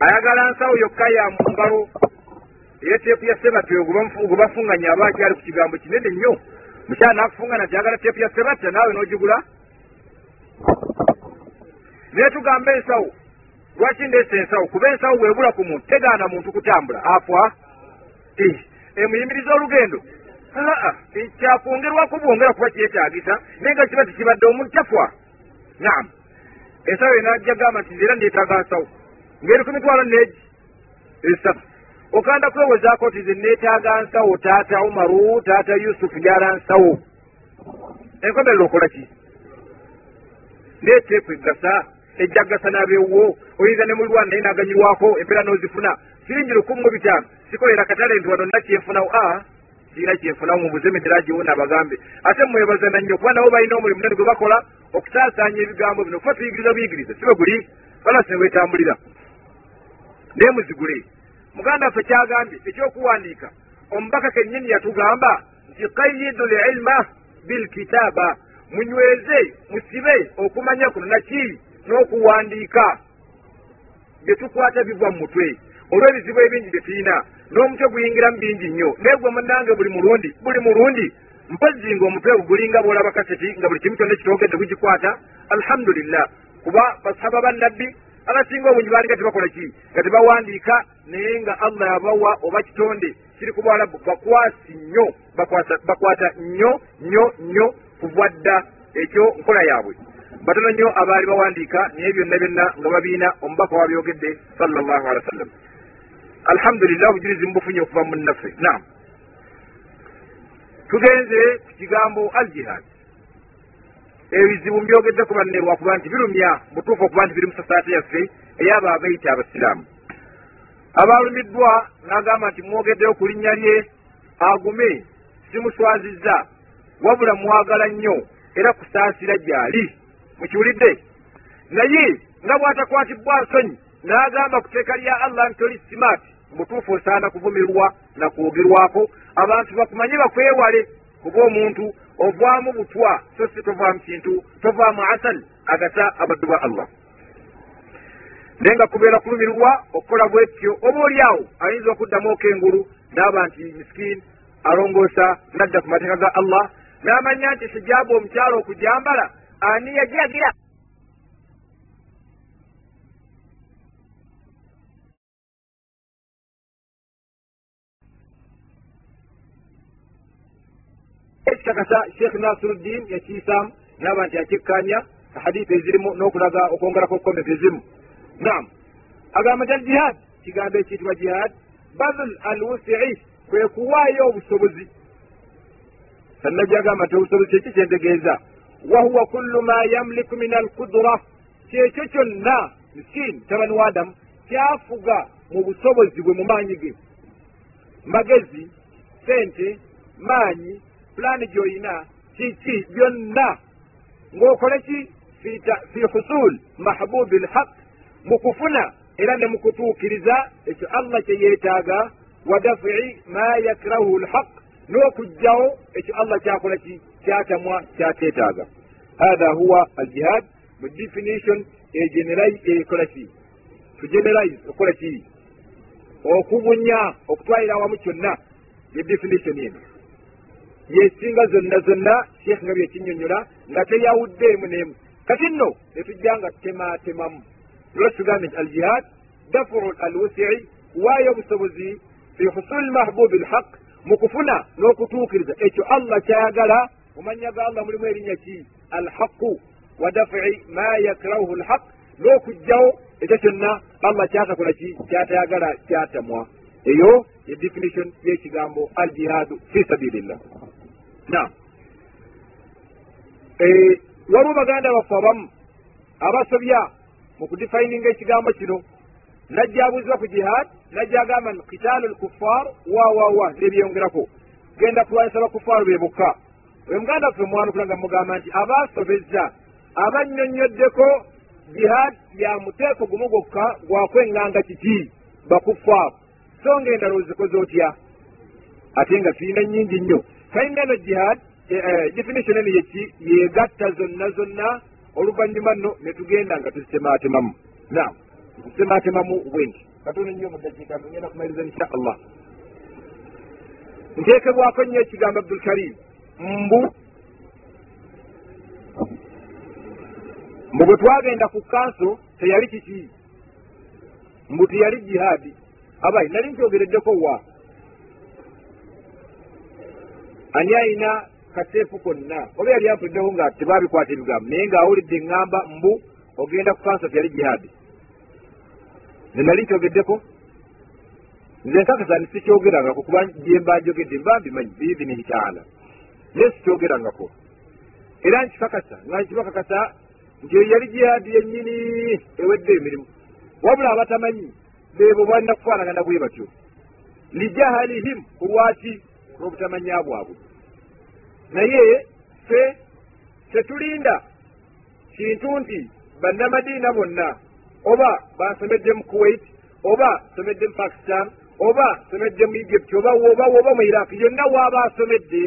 A: Ayagala nsawo yokka ya mu ngalo era teepu ya sebatta gwe bafuŋŋanya aba akyali ku kigambo kinene nnyo. Mukyala nakufuŋŋana nti ayagala teepu ya sebatta naawe n'ogigula? Naye tugamba ensawo. Lwaki ndeesa ensawo? Kuba ensawo bwebula ku muntu tegaana muntu kutambula. Afwa? Emuyimiriza olugendo aa kyakwongerwako bwongera kuba kyetagisa naye nga kiba tekibadde omuntu tafwa naam ensawo enajja gamba nti era ndeetaga nsawo ngeri ku mitwalo neegi esatu. Okanda kwewezaako nti ze neetaaga nsawo taata umaru taata yusufu gyala nsawo enkomerera okola ki? Neeteeku egasa ejja gasa n'abewuwo oyinza ne mulwana naye naganyirwako empeera n'ozifuna. Siringi lukumi mu bitaano. Sikolera katale nti wano nakyenfunawo. A siina kyenfunamu mubuze midiragiwuna abagambe. Ate mwebaza nannyo kuba nabo balina omulimu munene gwe bakola okusaasaanya ebigambo bino kuba tuyigiriza buyigiriza sibe guli? Balasi ne wetambulira naye muzigule. Muganda waffe kyagambye ekyokuwandiika omubaka kennyini yatugamba nti kayidu lilma bilkitaaba munyweze musibe okumanya kuno naki n'okuwandiika. Bye tukwata bivwa mu mutwe olw'ebizibu ebingi bye tulina n'omutwe guyingiramu bingi nnyo. Naye gwe munange buli mulundi buli mulundi mpozi nga omutwe gulinga bwolaba kaseti nga buli kimu kyonna kitogedde gugikwata alhamdulillah. Kuba basahaba bannabbi abasinga obungi balinga tebakola ki? Nga tebawandiika naye nga allah yabawa oba kitonde kiri ku bwalabu bakwasi nnyo bakwata nnyo nnyo nnyo kuva dda ekyo nkola yaabwe. Batono nnyo abaali bawandiika naye byonna byonna nga babiina omubaka wabyogedde sallallahu alehi wa sallam alhamdulillah obujulizi mubufunye okuva munnaffe naam. Tugenze ku kigambo al jihad ebizibu mbyogedde ku banne lwakuba nti birumya butuufu okuba nti biri mu sosaate yaffe eyabo abaita abasiraamu. Abalumiddwa n'agamba nti mwogeddeyo ku linnya lye agume simuswazizza wabula mwagala nnyo era kusaasira gy'ali. Mukiwulidde? Naye nga bw'atakwatibwa nsonyi n'agamba ku teeka lya allah nti oli simaati mutuufu osaana kuvumirwa na kwogerwako. Abantu bakumanye bakwewale kuba omuntu ovaamu butwa so si tovaamu kintu tovaamu asal agata abaddu ba allah. Naye nga kubeera kulumirwa okukola bwetyo oba oli awo ayinza okuddamu okengulu naaba nti misikini alongoosa nadda ku mateeka ga allah n'amanya nti sijaabu omukyalo okujambala ani yajagira ekikakasa sheekh nasiruddin yakiisaamu naba nti akikkanya hadisi ezirimu n'okulaga okwongerako okukomeza ezimu naam. Agamba al jihad kigambo ekiyitibwa jihad badl al wusii kwe kuwaayo obusobozi sannajja agamba nti obusobozi kyeki kyentegeeza wahuwa kullu ma yamliku min alkudura kyekyo kyonna miskini tabani wa adamu kyafuga mu busobozi bwe mu maanyi ge. Magezi sente maanyi pulaani gy'oyina kiki byonna. Ng'okole ki? Fi husul mahbubi lhaq mu kufuna era ne mu kutuukiriza ekyo allah kye yeetaaga wa dafii ma yakrahu lhaq n'okugjawo ekyo allah kyakola ki? Kyatamwa kyateetaaga. Hatha huwa aljihad mu definition ekola ki? Tugeneralize okukola ki? Okubunya okutwalira awamu kyonna. Ye definition eno yesinga zonna zonna sheekh nga byekinyonyola nga teyawuddeemu n'emu kati nno netujja nga tutematemamu lwaki tugambe nti aljihad dafuru alwusii kuwaayo obusobozi fi husuli mahbubi lhaq mu kufuna n'okutuukiriza. Ekyo allah kyayagala mu mannya ga allah mulimu erinnya ki? Alhaqu wa dafii ma yakrahuhu lhaq n'okugjawo ekyo kyonna allah kyatakola ki? Kyatayagala kyatamwa. Eyo ye definition y'ekigambo aljihadu fi sabilillah naam. Waliwo baganda baffe abamu abasobya mu kudifininga ekigambo kino. Najja abuuzibwa ku jihad najja agamba nti kitaalu lkuffar wawawa nebyeyongerako genda kulwanyisa bakufaaru be bokka. Oyo muganda waffe mwanukula nga mugamba nti abaasobezza abanyonnyoddeko jihad ya muteeko gumu gwokka gwakweŋŋanga kiki bakufaaru so nga endala ozikoze otya? Ate nga tuyina nnyingi nnyo kayinga no jihad definition eno yeki yegatta zonna zonna oluvannyuma nno ne tugenda nga tuzitematemamu naam tuzitematemamu bwenti. Katono nnyo mudakiika ngenda kumaliriza insha allah. Nteekebwako nnyo ekigambo abdulkarim mbu mbu bwe twagenda ku kanso teyali kiki? Mbu teyali jihaadi abayi nali nkyogereddeko wa ani ayina kaseefu konna. Oba yali ampuliddeho nga tebabikwata ebigambo naye ng'awulidde eŋŋamba mbu ogenda ku kanso teyali jihaadi ne nali nkyogeddeko nze nkakasa nti sikyogerangako kuba gyemba njogedde mba mbimanyi biidhinihi taala naye sikyogerangako. Era nkikakasa nga nkibakakasa nti eyo yali jihaadi yennyini ewedde emirimu. Wabula abatamanyi beebo balina kufaanagana bwe batyo. Lijahalihim kulwaki n'obutamanya bwabwe. Naye ffe tetulinda kintu nti bannamadiina bonna oba bansomedde mu kuwait oba nsomedde mu pakistan oba nsomedde mu egypt oba oba oba mu iraq yonna waaba asomedde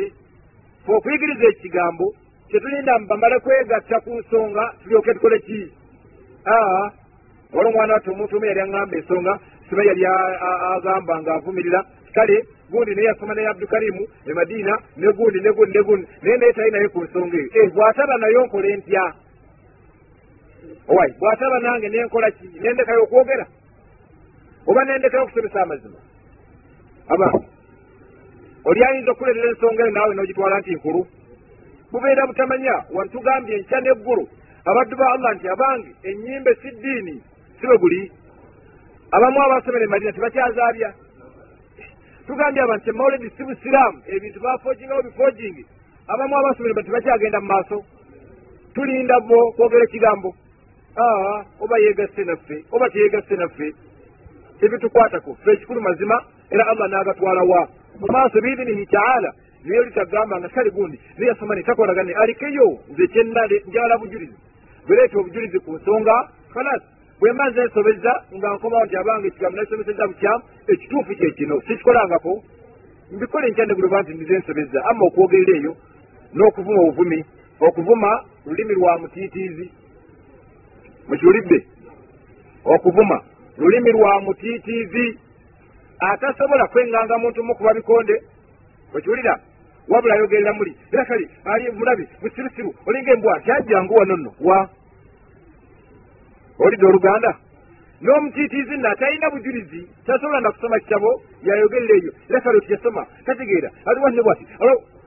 A: fe okuyigiriza ekigambo tetulinda bamale kwegatta ku nsonga tulyoke tukole ki? Aa wala omwana watte omuntu omu yali aŋŋamba ensonga siba yali agamba ngaavumirira kale gundi naye yasoma naye abdukarimu emadiina ne gundi ne gundi ne gundi naye naye tali naye ku nsonga eyo. Eh, bw'ataba nayo nkole ntya owai bw'ataba nange nenkola ki? Nendekayo okwogera? Oba nendekayo okusomesa amazima? Aba oli ayinza okuleetera ensonga eyo naawe n'ogitwala nti nkulu? Bubeera butamanya wantugambye enkya n'eggulu. Abaddu ba allah nti abange ennyimbe si ddiini si bwe guli. Abamu abasomera emadina tebakyazaabya tugambye abantu emawuledi si busiraamu ebintu bafojingawo bifojingi abamu abasomera tebakyagenda mu maaso. Tulinda bo kwogera ekigambo. Aa oba yegasse naffe oba teyegasse naffe ebitukwatako fe ekikulu mazima era allah n'agatwalawa mu maaso biidinihi taala naye litagamba nga kale gundi neyasoma netakolagane alikeyo nze kyenale njala bujulizi. Bwereeta obujulizi ku nsonga kalas bwe mba nze nsobeza nga nkomawo nti abange ekigambo nasomeseza bukyamu ekituufu kyekino sikikolangako mbikole nkyandeguloba nti ndize nsobeza ama okwogerera eyo n'okuvuma obuvumi okuvuma lulimi lwa mutiitiizi? Mukiwulidde okuvuma lulimi lwa mutiitiizi? Atasobola kwenganga muntu mukuba bikonde? Okiwulira wabula ayogerera muli era kale ali mulabi musirusiru olinga embwa kyajjangu wano nno wa olidde oluganda. N'omutiitiizi nno atalina bujulizi tasobola na kusoma kitabo yayogerera eyo era kale okiyasoma tategeera. Aliwa ne bwati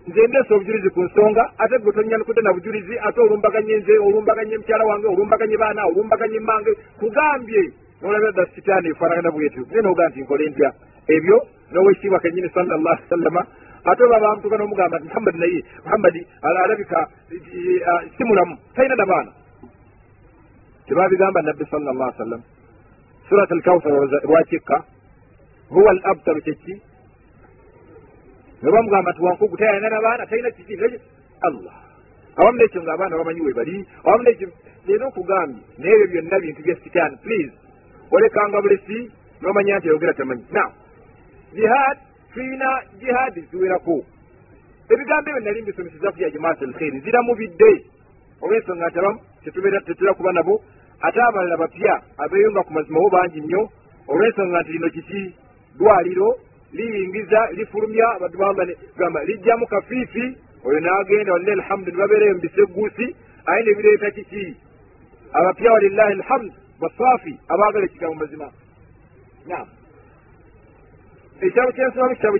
A: nze ndeesa obujulizi ku nsonga ate gwe tonyanukudde na bujulizi ate olumbaganye nze olumbaganye mukyala wange olumbaganye baana olumbaganye mmange kugambye. Nolabira dda sitaani efaanagana bwetyo naye noga nti nkole ntya ebyo nowekitiibwa kenyini sallallahu sallama ate oba bamutuka n'omugamba nti muhammadi naye muhammadi alabika si mulamu talina na baana tebabigamba nabbi sallallahu sallam surat alkawsar lwakikka huwa al abtaru kyeki ne bamugamba nti wankugu tayalina nabaana talina kiki allah awamu nekyo ngaabaana bamanyi we bali awamu nekyo leero okugambye naye ebyo byonna bintu bya sitaani please. olekanga bulesi nomanya nti ayogera tamanyi now. jihad tuyina jihaadi ziwerako ebigambo ebyo nali mbisomeseza ku ya jamaat alkhairi ziramubidde olwensonga nti abamu tetubeera tetera kuba nabo ate abalala bapya abeeyunga ku mazima bo bangi nnyo olwensonga nti lino kiki dwaliro liyingiza lifulumya abaddu bagamba lijjamu kafiifi. Oyo n'agenda walilahi alhamdu ne babeerayo mu biseguusi aye ne bireeta kiki abapya walillahi alhamdu basaafi abaagala ekigambo mazima. Nam ekitabo kyensoma kitabo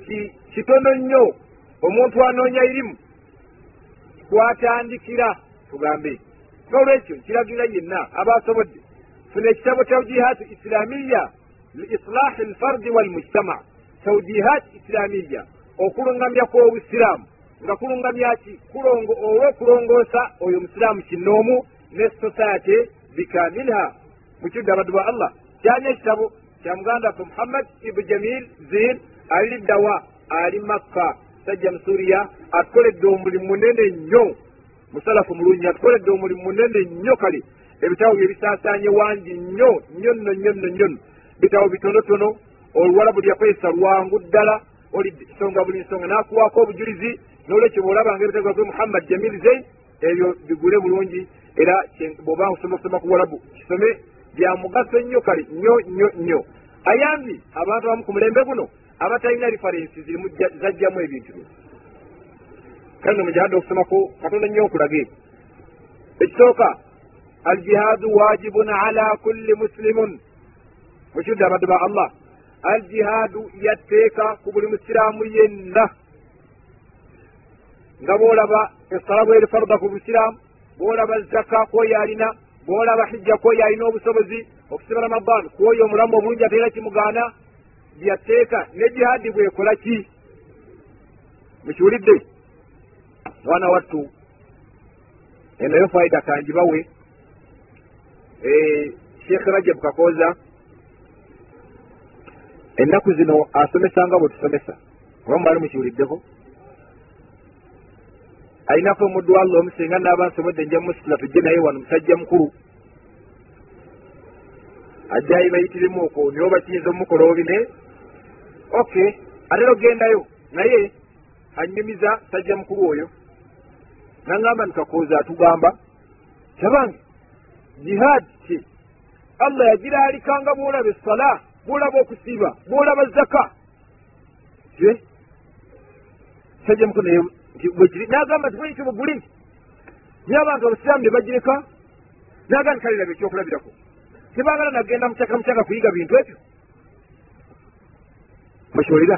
A: kitono nnyo. Omuntu anoonya irimu kwatandikira tugambe nolwekyo nkiragirira yenna aba asobodde funa ekitabo tawjihat islamiya liislahi alfardi walmujtama. Tawjihat islamiya okulungamya kw'obusiraamu. Nga kulungamya ki? Kulongo olw'okulongoosa oyo omusiraamu kinnoomu ne society bikamilha mukidde abaddu ba allah kyani ekitabo kya muganda waffe muhammad ibu jamil zin ali liddawa ali makka. Sajja musuriya atukoledde omulimu munene nnyo musalafu mulungi atukoledde omulimu munene nnyo kale. Ebitabo bye bisaasaanye wangi nnyo nnyo nno nnyo nno nnyo. Nno bitabo bitonotono oluwalabu lyakwesa lwangu ddala olidde nsonga buli nsonga n'akuwaako obujulizi n'olwekyo bw'olabanga ebitabo bya muhammad jamil zain ebyo bigule bulungi era bw'oba osoma okusoma ku walabu kisome bya mugaso nnyo kale nnyo nnyo nnyo. Ayambi abantu abamu ku mulembe guno abatalina referensi zirimu zajjamu ebintu bino kale no mujahadde okusomako katonda nnyo nkulage ekisooka aljihaadu wajibun ala kulli muslimun. Mukidde abaddu ba allah. Aljihaadu yatteeka ku buli musiraamu yenna nga bw'olaba esala bweri farda ku busiraamu bw'olaba zaka kwoyo alina. Bw'olaba hijja kwoyo alina obusobozi okusiba ramadan kwoyo omulamu obulungi ateera kimugaana byatteeka ne jihaadi bwekola ki mukiwulidde mwana wattu enoyo faida kanjibawe sheekh rajab kakooza ennaku zino asomesa nga bwe tusomesa. Oba mwali mukiwuliddeko ayinako omuddu wa allah omu singa naaba nsobodde nja musitula tujje naye wano musajja mukulu. Ajjayi bayitiremu okwo niwe bakiyinza omukola obine? Ok ate ogendayo naye anyumiza sajja mukulu oyo naŋŋamba ntukakooza atugamba kyabange jihaadi ki allah yagiraalikanga bwolaba essala bwolaba okusiiba bwolaba zaka sajja bwekiri nagamba bwekyo buguli nti naye abantu abasiraamu ne bagireka naga nti kalirabe ekyokulabirako tebagala nagenda mukyaka mukyaka kuyiga bintu ebyo mukyolera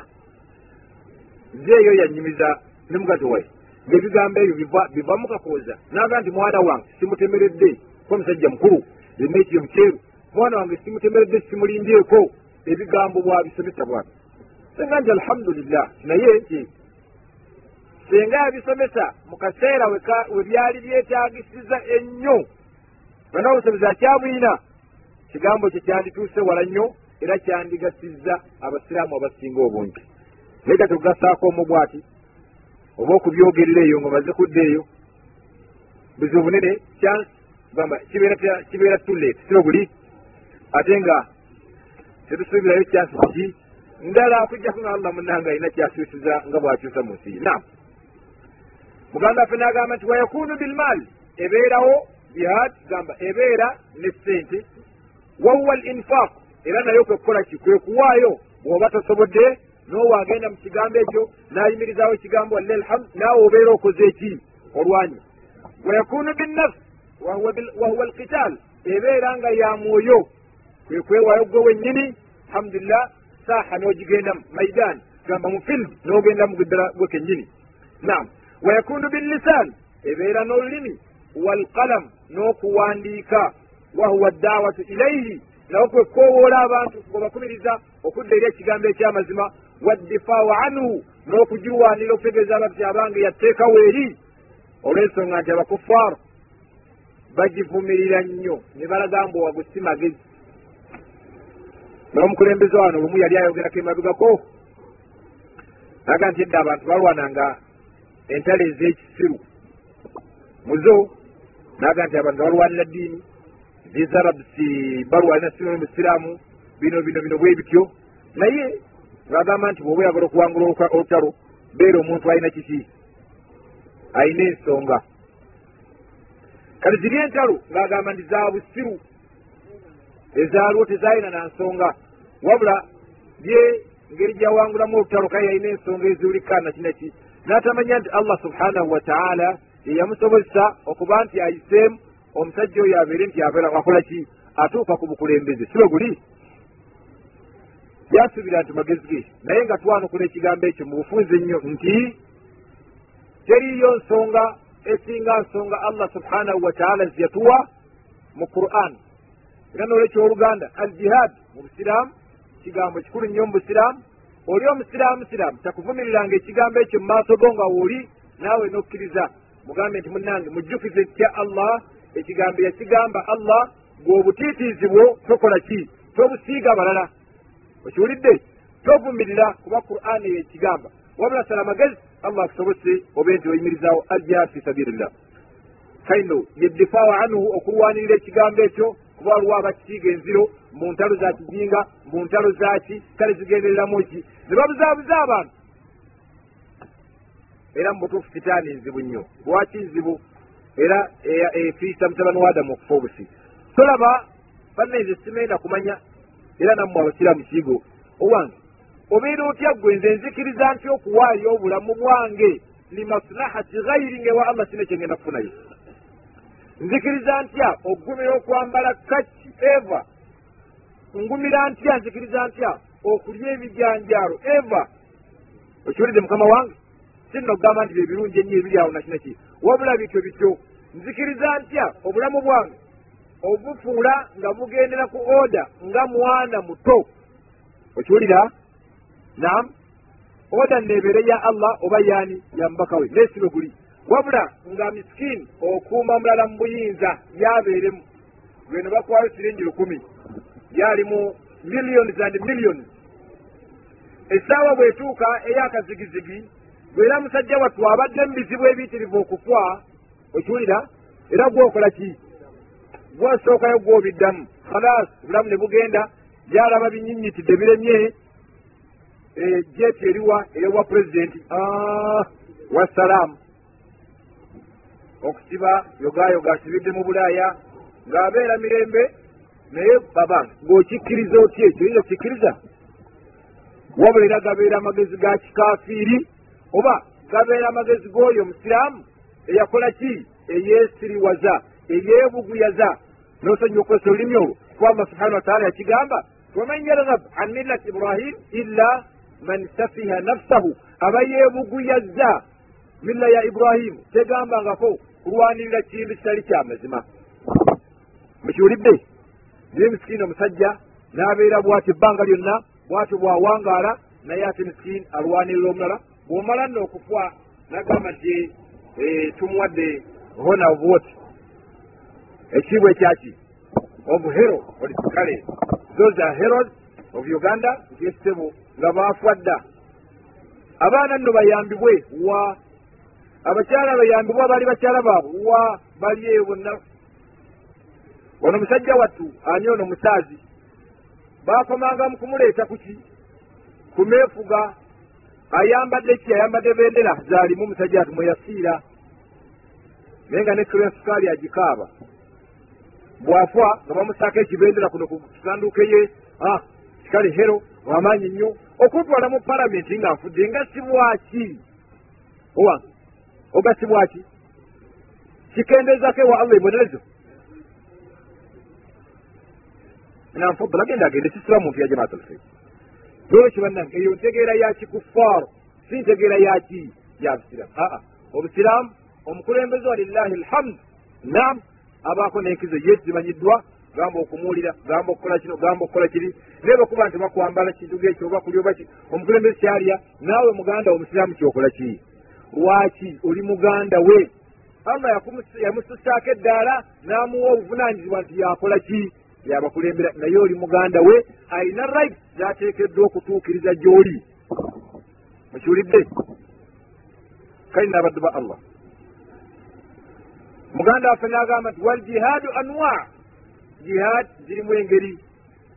A: nze eyo yanyumiza ne mugazi waye ngaebigambo ebyo biva mukakooza naga nti mwana wange simutemeredde ko omusajja mukulu emeekyo mukyeru mwana wange simutemeredde simulindyeko ebigambo bwabisomesa bwabi senga nti alhamdulillah. Naye nti senga yabisomesa mu kaseera we byali byetagisiza ennyo. Bana obusobozi akyabwina kigambo kye kyandituuse wala nnyo era kyandigasizza abasiraamu abasinga obungi. Naye kati okugasaako omu bwati oba okubyogerera eyo nga maze kudda eyo buzibu bunene chance gamba kibeera tulete siba buli ate nga tetusuubirayo chance kiki ndala kujjaku nga allah munanga alina kyakyusiza nga bwakyusa mu nsi. Nam muganda waffe nagamba nti wayakunu bilmaali ebeerawo jihad gamba ebeera ne sente wahuwa al infaq era naye kwekukola ki? Kwekuwaayo bw'oba tosobodde n'owagenda mu kigambo ekyo n'ayimirizawo ekigambo walle alhamd naawe obeera okoze eki olwanyi. Wayakunu binnafsi wahuwa alqital ebeera nga ya mwoyo. Kwe kwewaayo gwe wennyini alhamdulillah saaha n'ogigenda maidaani gamba mu film n'ogenda mu ddala gwe kennyini. Nam wayakunu billisan ebeera n'olulimi. Walqalam n'okuwandiika. Wahuwa dawatu ilaihi nawe kwe kwowoola abantu ng'obakumiriza okudda eri ekigambo ekyamazima waddifaawu anhu n'okugirwanira okutegeeza abati abange yatteekawo eri olw'ensonga nti abakufaaru bagivumirira nnyo ne balaga mbu wagu si magezi. N'omukulembeze wano olumu yali ayogerako emabegako naga nti edda abantu balwananga entale ez'ekisiru muzo naga nti abantu balwanira ddiini zizarabusi balwanira sino musiraamu bino bino bino bwe bityo. Naye ngagamba nti bwoba oyagala okuwangula olutalo beera omuntu alina kiki? Alina ensonga. Kati ziri entalo ng'agamba nti za busiru ezaaliwo tezalina na nsonga. Wabula ye ngeri gyawangulamu olutalo kale yalina ensonga eziwulikana kinaki n'atamanya nti allah subhanahu wataala yeyamusobozesa okuba nti ayiseemu omusajja oyo abeere nti akola ki? Atuuka ku bukulembeze. Sibe guli yasuubira nti magezi ge naye nga twanukula ekigambo ekyo mu bufunze ennyo nti teriyo nsonga esinga nsonga allah subhanahu wataala zeyatuwa mu quran. Era nolwekyooluganda al jihad mu busiraamu kigambo kikulu nnyo mu busiraamu oli omusiraamu siraamu takuvumiriranga ekigambo ekyo mu maaso go nga wooli naawe nokkiriza. Mugambe nti munnange mujjukize tya allah? Ekigambo yakigamba allah gweobutiitiizi bwo tokola ki? Tobusiiga balala okiwulidde tovumirira kuba qur'an eyo ekigamba wabula sala magezi allah akusobose obe nti oyimirizaawo aljihad fi sabirillah kaino yeddifaawu anhu okulwanirira ekigambo ekyo kuba waliwo abakisiiga enziro mu ntalo za kijinga mu ntalo zaki kale zigendereramu ki? Ne babuzaabuza abantu. Era mu butuufu kitaani nzibu nnyo. Lwaki nzibu? Era efiisa mutabani wa adamu okufa obusi tolaba bannaize simenda kumanya era nammwe abasiraamu kiigo owange obeera otya gwe nze nzikiriza nti okuwaayo obulamu bwange? Limaslahati ghairi ngaewa allah sina kyengenda kufunayo. Nzikiriza ntya okugumira okwambala kaki eva? Ngumira ntya nzikiriza ntya okulya ebijanjaalo eva? Okiwulidde mukama wange? Sinna okugamba nti byebirungi ennyo ebiri awo nakinaki wabula bityo bityo nzikiriza ntya obulamu bwange obufuula nga bugendera ku oda nga mwana muto. Okiwulira? Nam oda neebeere ya allah oba yaani yamubaka we? Neesibe guli. Wabula nga misikini okuuma mulala mu buyinza yabeeremu. Lweno bakwayo siringi lukumi. Yalimu millions and millions. Essaawa bwetuuka ey'akazigizigi bwera musajja wattu abadde mu bizibu ebiyitirivu okufa okiwulira? Era gwokola ki gwosookayo gwobiddamu khalas obulamu ne bugenda gyalaba binyinyitidde biremye. Jeeti eriwa eyowa pulezidenti wassalaamu okusiba yogayoga asibidde mu bulaaya ng'abeera mirembe naye baba ng'okikkiriza otya ekyo? Yinza kikkiriza wabula era gabeera amagezi ga kikafiiri oba gabeera amagezi g'oyo omusiraamu eyakola ki? Eyeesiriwaza eyeebuguyaza nosonyiwa okozesa olulimi olwo kuba allah subhanahu wataala yakigamba waman yargab an millat ibrahim illa man safiha nafsahu aba yeebuguyaza milla ya ibrahimu tegambangako kulwanirira kintu kitali kyamazima mukiwulidde naye misikini omusajja n'abeera bw'ati ebbanga lyonna bw'atyo bw'awangaala naye ate misikini alwanirira omulala bw'omala nno okufa nagamba nti tumuwadde hona of what ekiibwa ekyaki? Of hero kale those are heroes of uganda ntyesebo nga baafa dda abaana nno bayambibwe wa abakyala bayambibwe abaali bakyala baabwe wa bali eyo bonna. Ono musajja wattu ani ono musaazi? Baakomanga mu kumuleeta kuki kumeefuga ayambadde ki? Ayambadde bendera. Zaalimu musajja ati mweyafiira naye nga ne kirensukaali agikaaba bwafa nga bamusaako ekibendera kuno ku kisanduuke ye kikale hero wamaanyi nnyo okutwala mu palamenti nga nfudde nga sibwaki owange ogasibwaki kikendezako ewa allah ebonerezo nanfudula genda agende sisira muntu ya jamaat alfeer lwekyo bannange eyo ntegeera ya kikufaaro si ntegeera yaki ya busiraamu aa obusiraamu omukulembeze walillahi alhamdu. Nam abaako n'enkizo ye zimanyiddwa gamba okumuwulira gamba okukola kino gamba okukola kiri. Naye bakuba nti bakwambala kintu gekyo oba kuli oba ki omukulembeze kyalya naawe muganda omusiraamu kyokola ki? Lwaki oli muganda we? Allah yamususaako eddaala n'amuwa obuvunanyizibwa nti yakola ki? Yabakulembera naye oli muganda we alina right zateekeddwa okutuukiriza gy'oli. Mukiwulidde? Kale n'abaddu ba allah muganda waffe n'agamba nti wal jihaadu anwa? Jihaad zirimu engeri.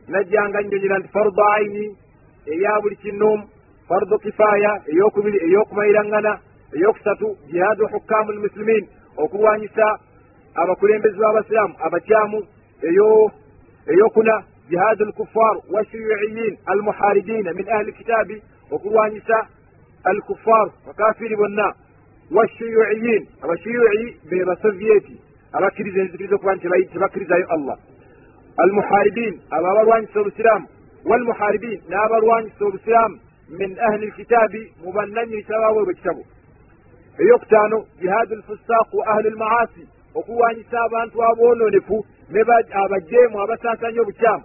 A: Najjanga nnyonyera nti fardu aini eya buli kinoomu fardu kifaaya eyokubiri eyokumayiraŋŋana eyokusatu jihaadu hukaamu lmusilimin okulwanyisa abakulembezi b'abasiraamu abakyamu eyo eyokuna jihaadu lkuffar washuyuiyin almuharibina min ahli kitaabi okulwanyisa alkuffar bakafiri bonna washuyuiyin abashuyui be basovieti abakkiriza enzikiriza okuba nti tebakkirizayo allah almuharibin abo abalwanyisa obusiraamu walmuharibin n'abalwanyisa obusiraamu min ahli lkitaabi mu bannanyisa baabwe bwekitabo eyokutaano jihaadu lfusaaku wa ahli lmaasi okulwanyisa abantu aboononefu ne abajeemu abasaasanya obukyamu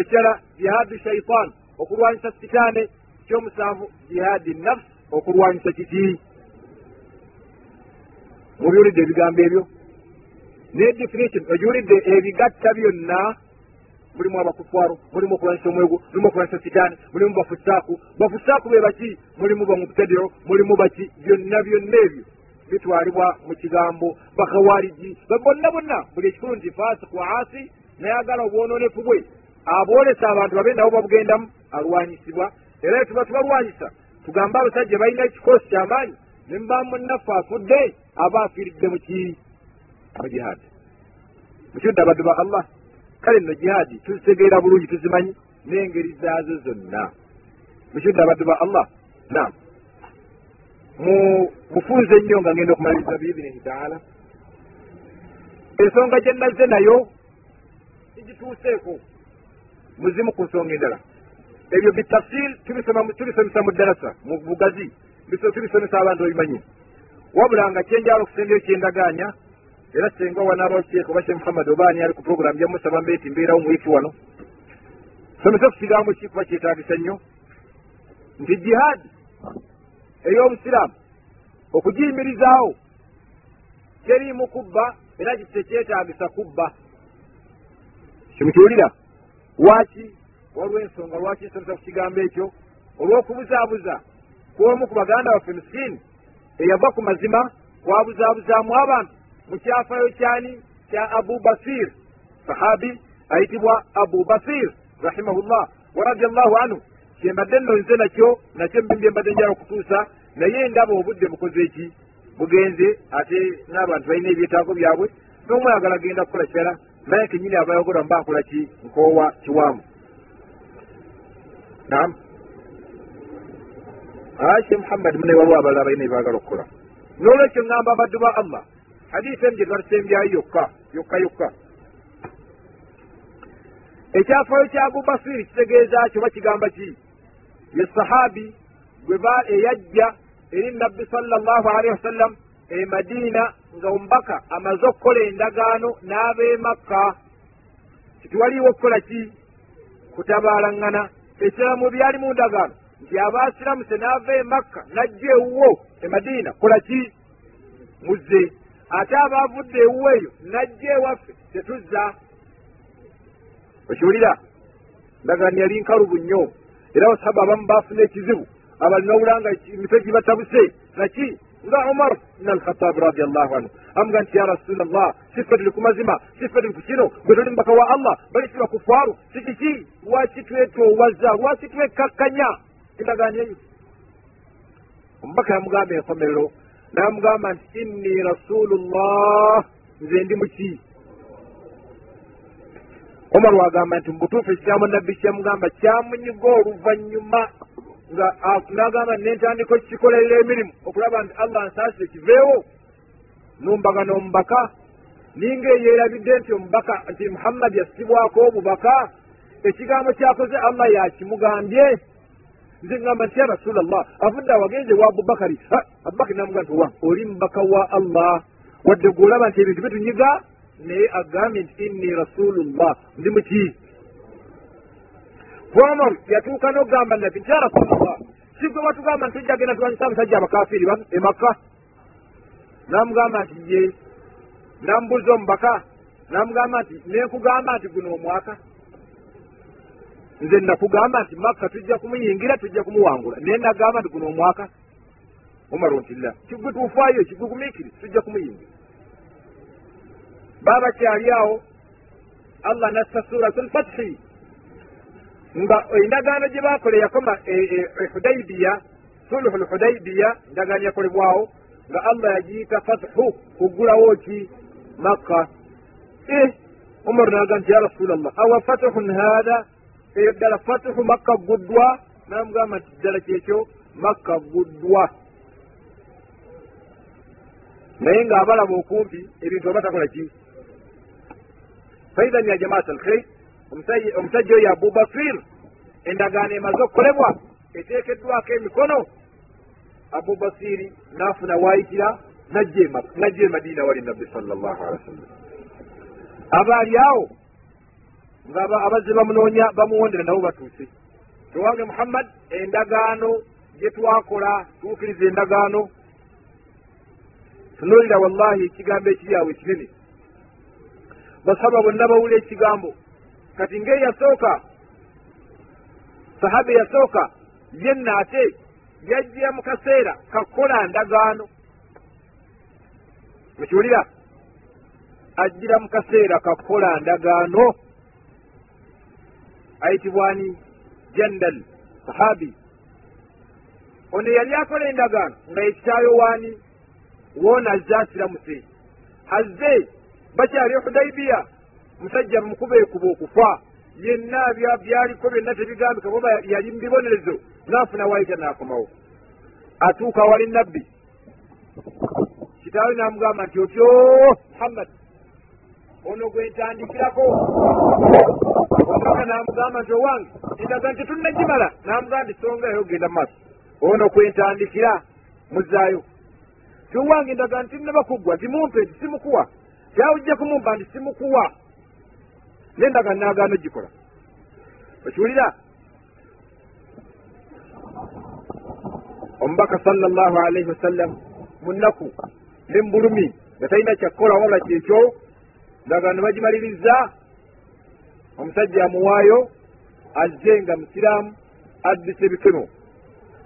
A: ekirala jihaadu shaitaan okulwanyisa sitaane kyomusanvu jihaadi nafsi okulwanyisa kiki mubiwulidde ebigambo ebyo. Ne definition ogiwulidde ebigatta byonna. Mulimu abakufaaro mulimu okulwanyisa omwego mulimu okulwanyisa sitaani mulimu bafusaaku. Bafusaaku be baki? Mulimu bamubtadiro mulimu baki? Byonna byonna ebyo bitwalibwa mu kigambo. Bakawariji bonna bonna. Buli ekikulu nti fasiku asi nayagala obwononefu bwe. Abwolesa abantu babe nabo babugendamu alwanyisibwa. Era tuba tubalwanyisa tugambe abasajja balina ekikoosi kyamaanyi ne mubamu munnaffe afudde aba afiiridde muki mu jihaadi mukiudde abaddu ba allah. Kale nno jihaadi tuzitegeera bulungi tuzimanyi n'engeri zaazo zonna. Mukiudde abaddu ba allah. Nam mufunze ennyo nga ngenda okumaliriza biibinihi taala ensonga gye nazze nayo sigituuseeko muzimu ku nsonga endala. Ebyo bitafsir tubisomesa mu ddarasa mu bugazi tubisomesa abantu babimanyi wabula nga kyenjala okusembayo kyendagaanya era senga wanaaba sheekh oba shekh muhammad oba ani ali ku programu jamusaba mbeeti mbeerawo muwiiki wano somesa ku kigambo ki kuba kyetagisa nnyo? Nti jihaadi ey'obusiraamu okugiyimirizaawo teriimu kubba era kitekyetagisa kubba. Kimukiwulira waki waliwo ensonga lwaki nsomesa ku kigambo ekyo? Olw'okubuzaabuza kwomu ku baganda baffe miskini eyava ku mazima kwabuzaabuzaamu abantu. Mu kyafayo kyani? Kya abu basir. Sahabi ayitibwa abu basir rahimahullah. Wa radiallahu anhu kyembadde nno nze nakyo nakyo mbimbi embadde njala okutuusa naye ndaba obudde bukoze eki bugenze ate n'abantu balina ebyetaago byabwe n'omwagala agenda kukola kirala naye kenyini abayogolwa mba nkola ki? Nkoowa kiwaamu nam ashe muhammadi mune waliwo abalala balina ebyagala okukola n'olwekyo ŋŋamba abaddu ba allah hadisi emu gye twatusembyayo yokka yokka yokka. Ekyafaayo kya abu basiri kitegeeza kyoba kigamba ki? Ye sahabi gwe ba eyajja eri nabbi sallallahu alaihi wasallam e madiina nga omubaka amaze okukola endagaano n'ab'e makka. Titwaliwo okukola ki? Kutabaalangana ekirala mu byali mu ndagaano nti abaasiramuse n'ava e makka najja ewuwo e madiina kola ki? Muzze. Ate abaavudde ewuwo eyo najja ewaffe tetuzza. Okiwulira? Ndagaano yali nkalubu nnyo. Era basaba abamu baafuna ekizibu abalina obulanga emitwe gibatabuse naki nga umar bn alkhatabi radiallahu anhu. Amuga nti ya rasulllah sife tuli ku mazima sife tuli ku kino bwe tuli mubaka wa allah bali si bakufaaru. Sikiki lwaki twetoowaza? Lwaki twekkakkanya endagaano eyo omubaka yamugamba enkomerero namugamba nti inni rasulullah nze ndi muki? Omar wagamba nti mubutuufu ekikyamu nabbi kyamugamba kyamunyiga oluvanyuma nga nagamba nentandika okukikolerera emirimu okulaba nti allah nsaasire kiveewo numbaga n'omubaka ninga eyerabidde nti omubaka nti muhammadi yasibwako obubaka ekigambo kyakoze allah yakimugambye nze ngamba nti ya rasulllah avudde awagenze wa abubakari abubakari namuga nti owa oli mubaka wa allah. Wadde gweolaba nti ebintu bitunyiga naye agambye nti inni rasulullah. Ndi muki omar yatuuka n'okugamba nabbi nti ya rasulllah si gwe watugamba nti tujja genda tulwanyisa abasajja abakafiri emakka namugamba nti ye namubuuza omubaka. Namugamba nti nenkugamba nti guno omwaka nze nakugamba nti makka tujja kumuyingira tujja kumuwangula. Naye nagamba nti guno omwaka omaro nti la kigwe gumiikiri tujja kumuyingira. Baba kyali awo allah nassa suratu lfathi nga endagaano gye bakole yakoma hudaibiya suluhu lhudaibiya endagaano yakolebwawo nga allah yagiyita fathu kuggulawo ki? Makka. E umar naga nti ya rasulllah awa fathun hatha eyo ddala fatuhu makka guddwa namugamba nti ddala kyekyo makka guddwa. Naye ng'abalaba okumpi ebintu oba takola ki faidhan ya jamaat alkhair omusajja oyo abubakir endagaano emaze okukolebwa eteekeddwako emikono abubasiri n'afuna waayitira najja emadiina wali nabbi sal llahu alehi wasallam. Abaali awo nga abazze bamunoonya bamuwondera nabo batuuse. Towange muhammad endagaano gye twakola tuukiriza endagaano. Tunuulira wallahi ekigambo ekiri awo ekinene. Basaba bonna bawula ekigambo. Kati ngaeyasooka sahaba eyasooka yenna ate yajjira mu kaseera kakukola ndagaano. Mukiwulira? Ajjira mu kaseera kakukola ndagaano ayitibwani jandal sahabi. Ono yali akola endagaano nga yekitaayo waani woona azze asiramuse azze bakyali hudaibiya musajja mukuba ekuba okufa. Yenna byaliko byonna tebigambika oba yali mu bibonerezo naafuna waayita naakomawo atuuka wali nabbi kitaawe namugamba nti otyo muhammad ono gwe ntandikirako omubaka namugamba nti owange endaga nti tunnagimala namugamba nti songayo ogenda mu maaso. Ono kwentandikira muzaayo ti owange endaga nti nnabakuggwa nti mumpe nti simukuwa. Kyawujja kumumpa nti simukuwa. Nendaga nagaano gikola. Okiwulira? Omubaka sala llahu alaihi wasallam munaku ne mbulumi nga talina kyakukola wabula kyekyo ndagaano bagimaliriza omusajja amuwaayo azze nga musiraamu addisa ebikemo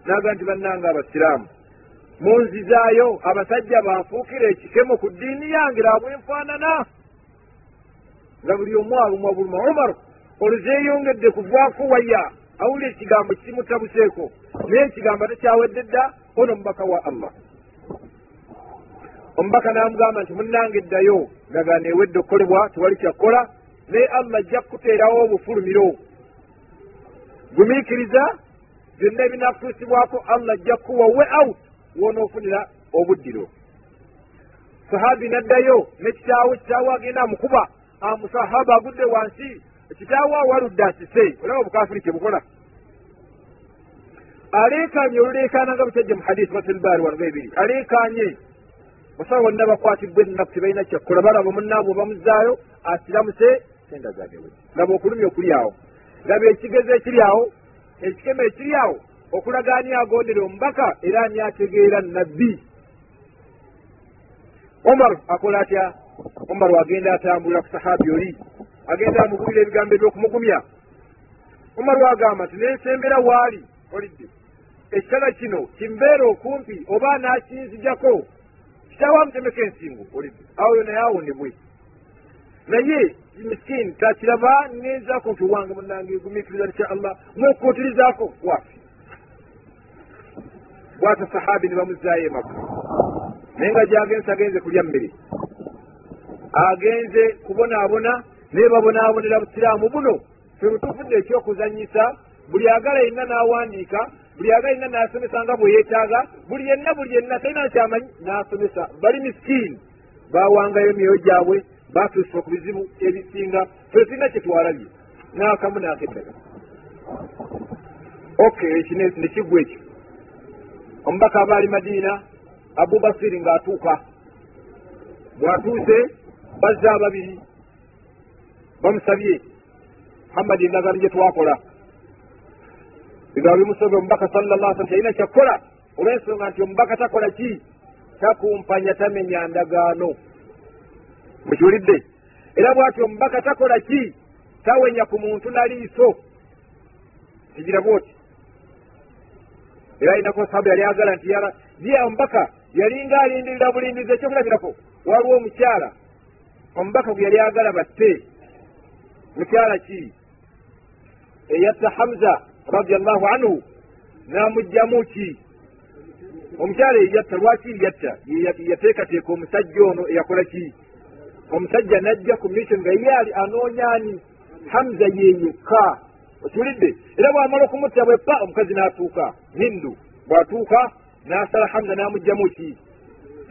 A: naga nti bannanga abasiraamu munzizaayo abasajja banfuukira ekikemo ku ddiini yange labwenfaanana nga buli omu alumwa buluma. Omar oluzeeyongedde kuvaako waya awulira ekigambo kimutabuseeko naye ekigambo takyawedde dda ono mubaka wa allah omubaka n'amugamba nti munnange eddayo ndagana ewedde okukolebwa tewali kyakkola naye allah ajja kukuteerawo obufulumiro. Gumiikiriza byonna ebinakutuusibwako allah ajja kukuwa we out wonoofunira obuddiro. Sahabi n'addayo ne kitaawe kitaawe agenda amukuba. Amusahaba agudde wansi. Kitaawe awaludde asise. Olaba obukafiri kyebukola aleekanye oluleekaana nga bukyajja mu hadisi maselbaari wano ebiri aleekanye basawo bonna bakwatibwa ennaku tebalina kyakkola balaba munnaabwe bamuzaayo asiramuse senda zagewe laba okulumya okuli awo. Laba ekigezo ekiri awo ekikemo ekiri awo okulaga ani agondera omubaka era ani ategeera nabbi omar akola atya? Omar agenda atambulira ku sahabi oli agenda amugulira ebigambo ebyokumugumya omar wagamba nti nensembera waali olidde. Ekitala kino kimbeera okumpi oba anakinzijako kitaawo amutemeka ensingo olidde awoyo naye awonebwe naye miskini takiraba ngenzaako nti owange munange gumiikiriza insha allah. Mwokuutirizaako waafi bwata sahabi ne bamuzaayo emaka naye nga gyagenze agenze kulya mmere agenze kubonaabona naye babonaabonera busiraamu buno. Febutufudde ekyokuzanyisa buli agala yenna n'awandiika buli agala yenna n'asomesa nga bwe yeetaaga buli yenna buli yenna talina kyamanyi n'asomesa. Bali miskiini bawangayo emyoyo gyabwe batuusa ku bizibu ebisinga fe tulina kyetwalabye n'akamu n'akeddala okay ekine nekigwa ekyo. Omubaka aba ali madiina abubasiri ng'atuuka. Bw'atuuse bazza ababiri bamusabye muhammadi endagaano gye twakola bigaba bimusobe omubaka sallallah sallam talina kyakkola olw'ensonga nti omubaka takola ki takumpanya tamenya ndagaano mukiwulidde era bw'ati omubaka takola ki tawenya ku muntu naliiso kigira bwoti era ayinako sahabu yali agala nti ye omubaka yalinga alindirira bulindiriza ekyokulabirako waliwo omukyala. Omubaka gwe yali agala batte. Mukyala ki eyatta hamza radiallahu anhu n'amugjamu ki omukyala eyatta lwaki yatta? Yateekateeka omusajja ono eyakola ki? Omusajja najja ku mission nga ye ali anoonyaani hamza yeyekka okiwulidde? Era bw'amala okumutta bweppa omukazi n'atuuka. Hindu bw'atuuka n'asala hamza n'amugjamu ki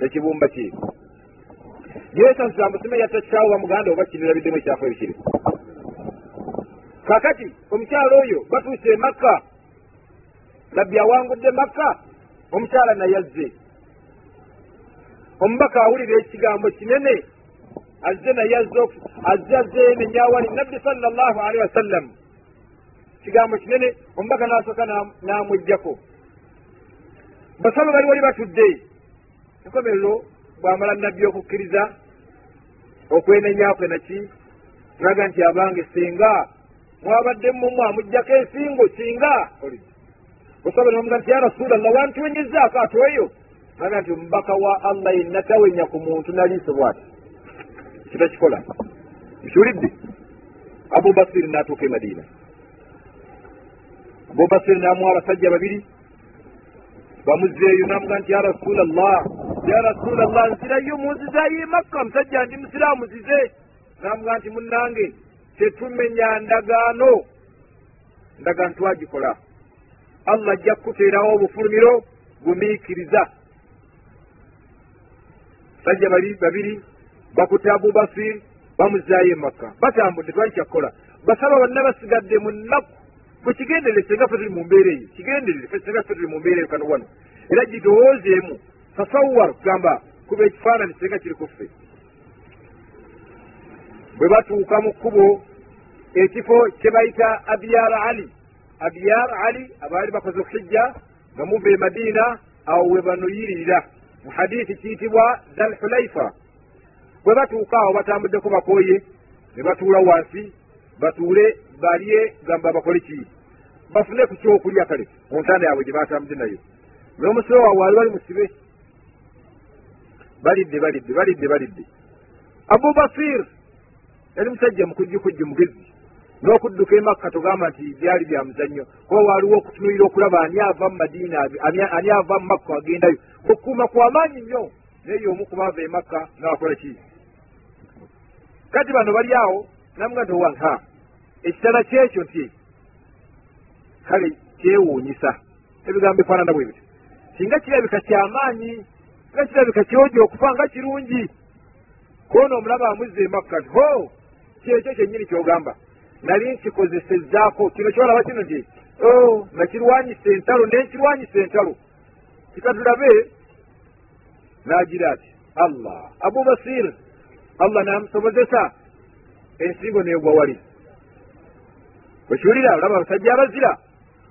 A: ekibumba kye. Yesansiza amusime yatta kitaawo bamuganda oba kinirabiddemu ekyafu ebikiri kakati omukyala oyo batuuse e makka. Nabbi awangudde makka omukyala nayazze omubaka awulira ekigambo kinene azze naye azze azze nenyawali nabbi sala llahu alehi wasallam kigambo kinene omubaka n'asooka n'amuggjako basaba bali wali batudde. Enkomerero bw'amala nabbi okukkiriza okwenenyakwe naki raga nti abange singa mwabadde mumu amuggjako ensingo singa osaba nomuga nti ya rasulallah wantuwenyezaako ate oyo? Raga nti omubaka wa allah yenna tawenya ku muntu naliiso bwati. Kitakikola nkiwulidde abubasiri n'atuuka e madiina. Abubasiri n'amuwa abasajja babiri. Bamuzzeeyo namuga nti ya rasulallah ya rasulallah nzirayo munzizayo emakka omusajja ndi musiraamu zize namuga nti munnange tetumenya ndagaano. Ndagaano twagikola allah ajja kukuteerawo obufulumiro gumiikiriza basajja babiri bakutte abubasir bamuzaayo emakka batambudde twali kyakkola basaba bonna basigadde mu nnaku. Bwekigenderere senga fe tuli mu mbeera eyo. Kigenderere senga fe tuli mu mbeera eyo kano wano. Era gitowoozeemu tasawwar kugamba kuba ekifaananyi senga kiri ku ffe bwe batuuka mu kkubo ekifo kye bayita abiyar ali. Abiyar ali abaali bakoze okuhijja nga muva e madiina awo we banoyiririra mu hadiisi kiyitibwa dal hulaifa bwe batuuka awo batambuddeko bakooye ne batuula wansi batuule balye gamba bakole ki? Bafune ku kyokulya kale mu ntanda yaabwe gye batambudde nayo. N'omusibe waabwe wali bali musibe. Balidde balidde balidde balidde. Abu basir yali musajja mukujjukujju mugezi n'okudduka emakka togamba nti byali bya muzannyo. Kuba waaliwo okutunulira okulaba ani ava mu madiina ani ava mu makka agendayo. Okukuuma kwamaanyi nnyo naye omu kubaava emakka n'abakola ki? Kati bano bali awo namuga nti owanha ekitala kyekyo nti kale kyewuunyisa. Ebigambo efaanana bwe bityo singa kirabika kyamaanyi nga kirabika kyojo okufa nga kirungi koona omulaba amuzza emakka nti ho kyekyo kyennyini kyogamba. Nali nkikozesezzaako kino kyolaba kino nti o nakirwanyisa entalo nenkirwanyisa entalo. Kikatulabe n'agira ati allah abu basir allah namusobozesa. Ensingo neegwa wali. Wekiwulira olaba abasajja abazira.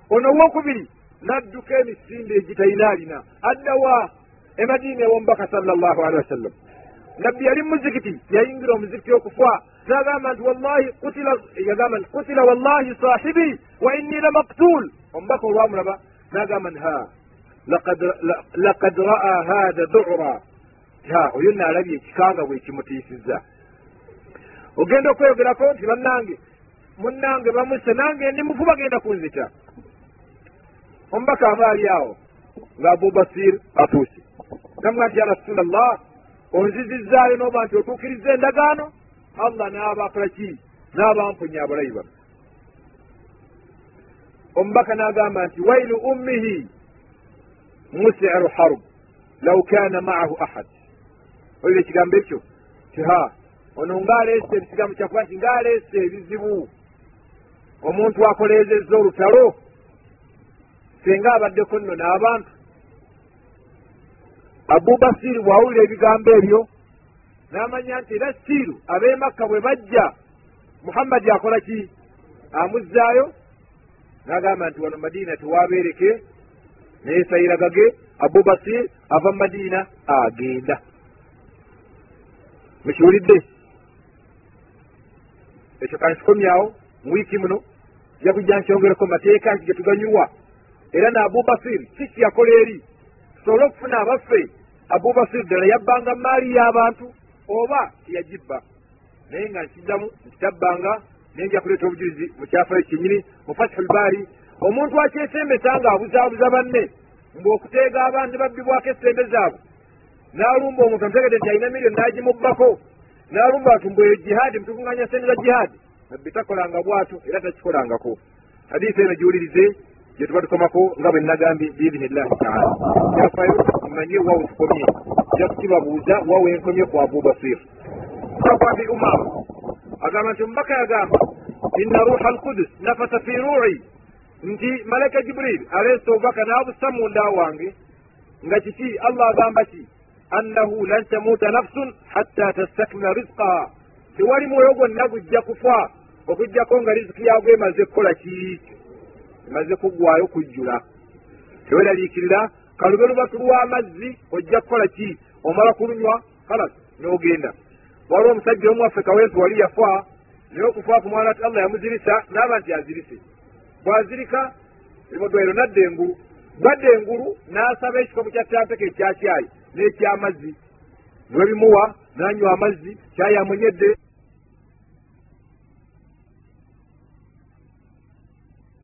A: Ono owokubiri n'adduka emisinde egitalina alina addawa emadiina ew'omubaka sala llahu alehi wasallam nabbi yali mumuzikiti yayingira omuzikiti okufa nagamba nti wallahi yagamba nti kutila wallahi sahibi wa inni la maktul omubaka olwamulaba nagamba nti ha lakad ra'a hatha dura. Ha oyo naalabye ekikanga bwe kimutiisizza. Ogenda okweyogerako nti bannange munnange bamuse nange ndi mufu bagenda kunzita. Omubaka aba ali awo nga abubasir atuuse. Namuga nti ya rasula llah onzizizzaayo noba nti otuukiriza endagaano? Allah n'aba akola ki n'abampunya abulayi bano. Omubaka n'agamba nti wailu ummihi musiru harb lau kana maahu ahad. Olira ekigambo ekyo? Ti ha ono ngaaleese ekigambo kyakuba nti ngaaleese ebizibu. Omuntu akoleezezza olutalo senga abaddeko nno n'abantu abubasiiri bw'awulira ebigambo ebyo n'amanya nti era siiru ab'emakka bwe bajja muhammadi akola ki? Amuzzaayo n'agamba nti wano madiina tewabeereke neyesayiragage abubasir ava madiina agenda. Mukiwulidde? Ekyo kansikomyawo mu wiiki muno ja kujja nkyongereko mateeka nti getuganyulwa era ne abubasir kiki yakola eri tusobole okufuna abaffe abubasir ddala yabbanga maali y'abantu oba teyagibba. Naye nga nkiddamu nkitabbanga naye nja kuleeta obujulizi mu kyafayo kyenyini mu fatihul baari. Omuntu akyesembesa nga abuzaabuza banne ng'okuteega abandi babbibwako essembe zaabwe. N'alumba omuntu amutegedde nti alina miliyoni n'agimubbako. N'alumba atumbueyo jihaadi mutukuŋŋanya sente za jihaadi nabbi takolanga bw'ato era takikolangako. Hadiisi eno giwulirize gye tuba tukomako nga bwe nagambye biidhinillahi taala kyafayo mmanye wawe tukomye ja kukibabuuza wawe enkomye ku abubasir safabi umar agamba nti omubaka yagamba inna ruha alkudus nafasa fi ruuci nti malaika jibril aleesa obubaka n'abusa munda wange nga kiki? Allah agamba ki? Annahu lan tamuuta nafsun hatta tastakmila rizqaha. Tewali mwoyo gwonna gujja kufa okugjako nga riziki yagwo emaze kukola ki emaze kuggwayo kujjula. Teweraliikirira kalube lubatu lw'amazzi ojja kukola ki? Omala kulunywa kalas n'ogenda. Waliwo omusajja omu waffe kawempe wali yafa naye okufa ku mwana ti allah yamuzirisa n'aba nti azirise. Bw'azirika erimodwairo nadda engulu. Badda engulu n'asaba ekikopo kya tampeka ekyakyayi n'ekyamazzi. Niwebimuwa n'anywa amazzi kyayi amunyedde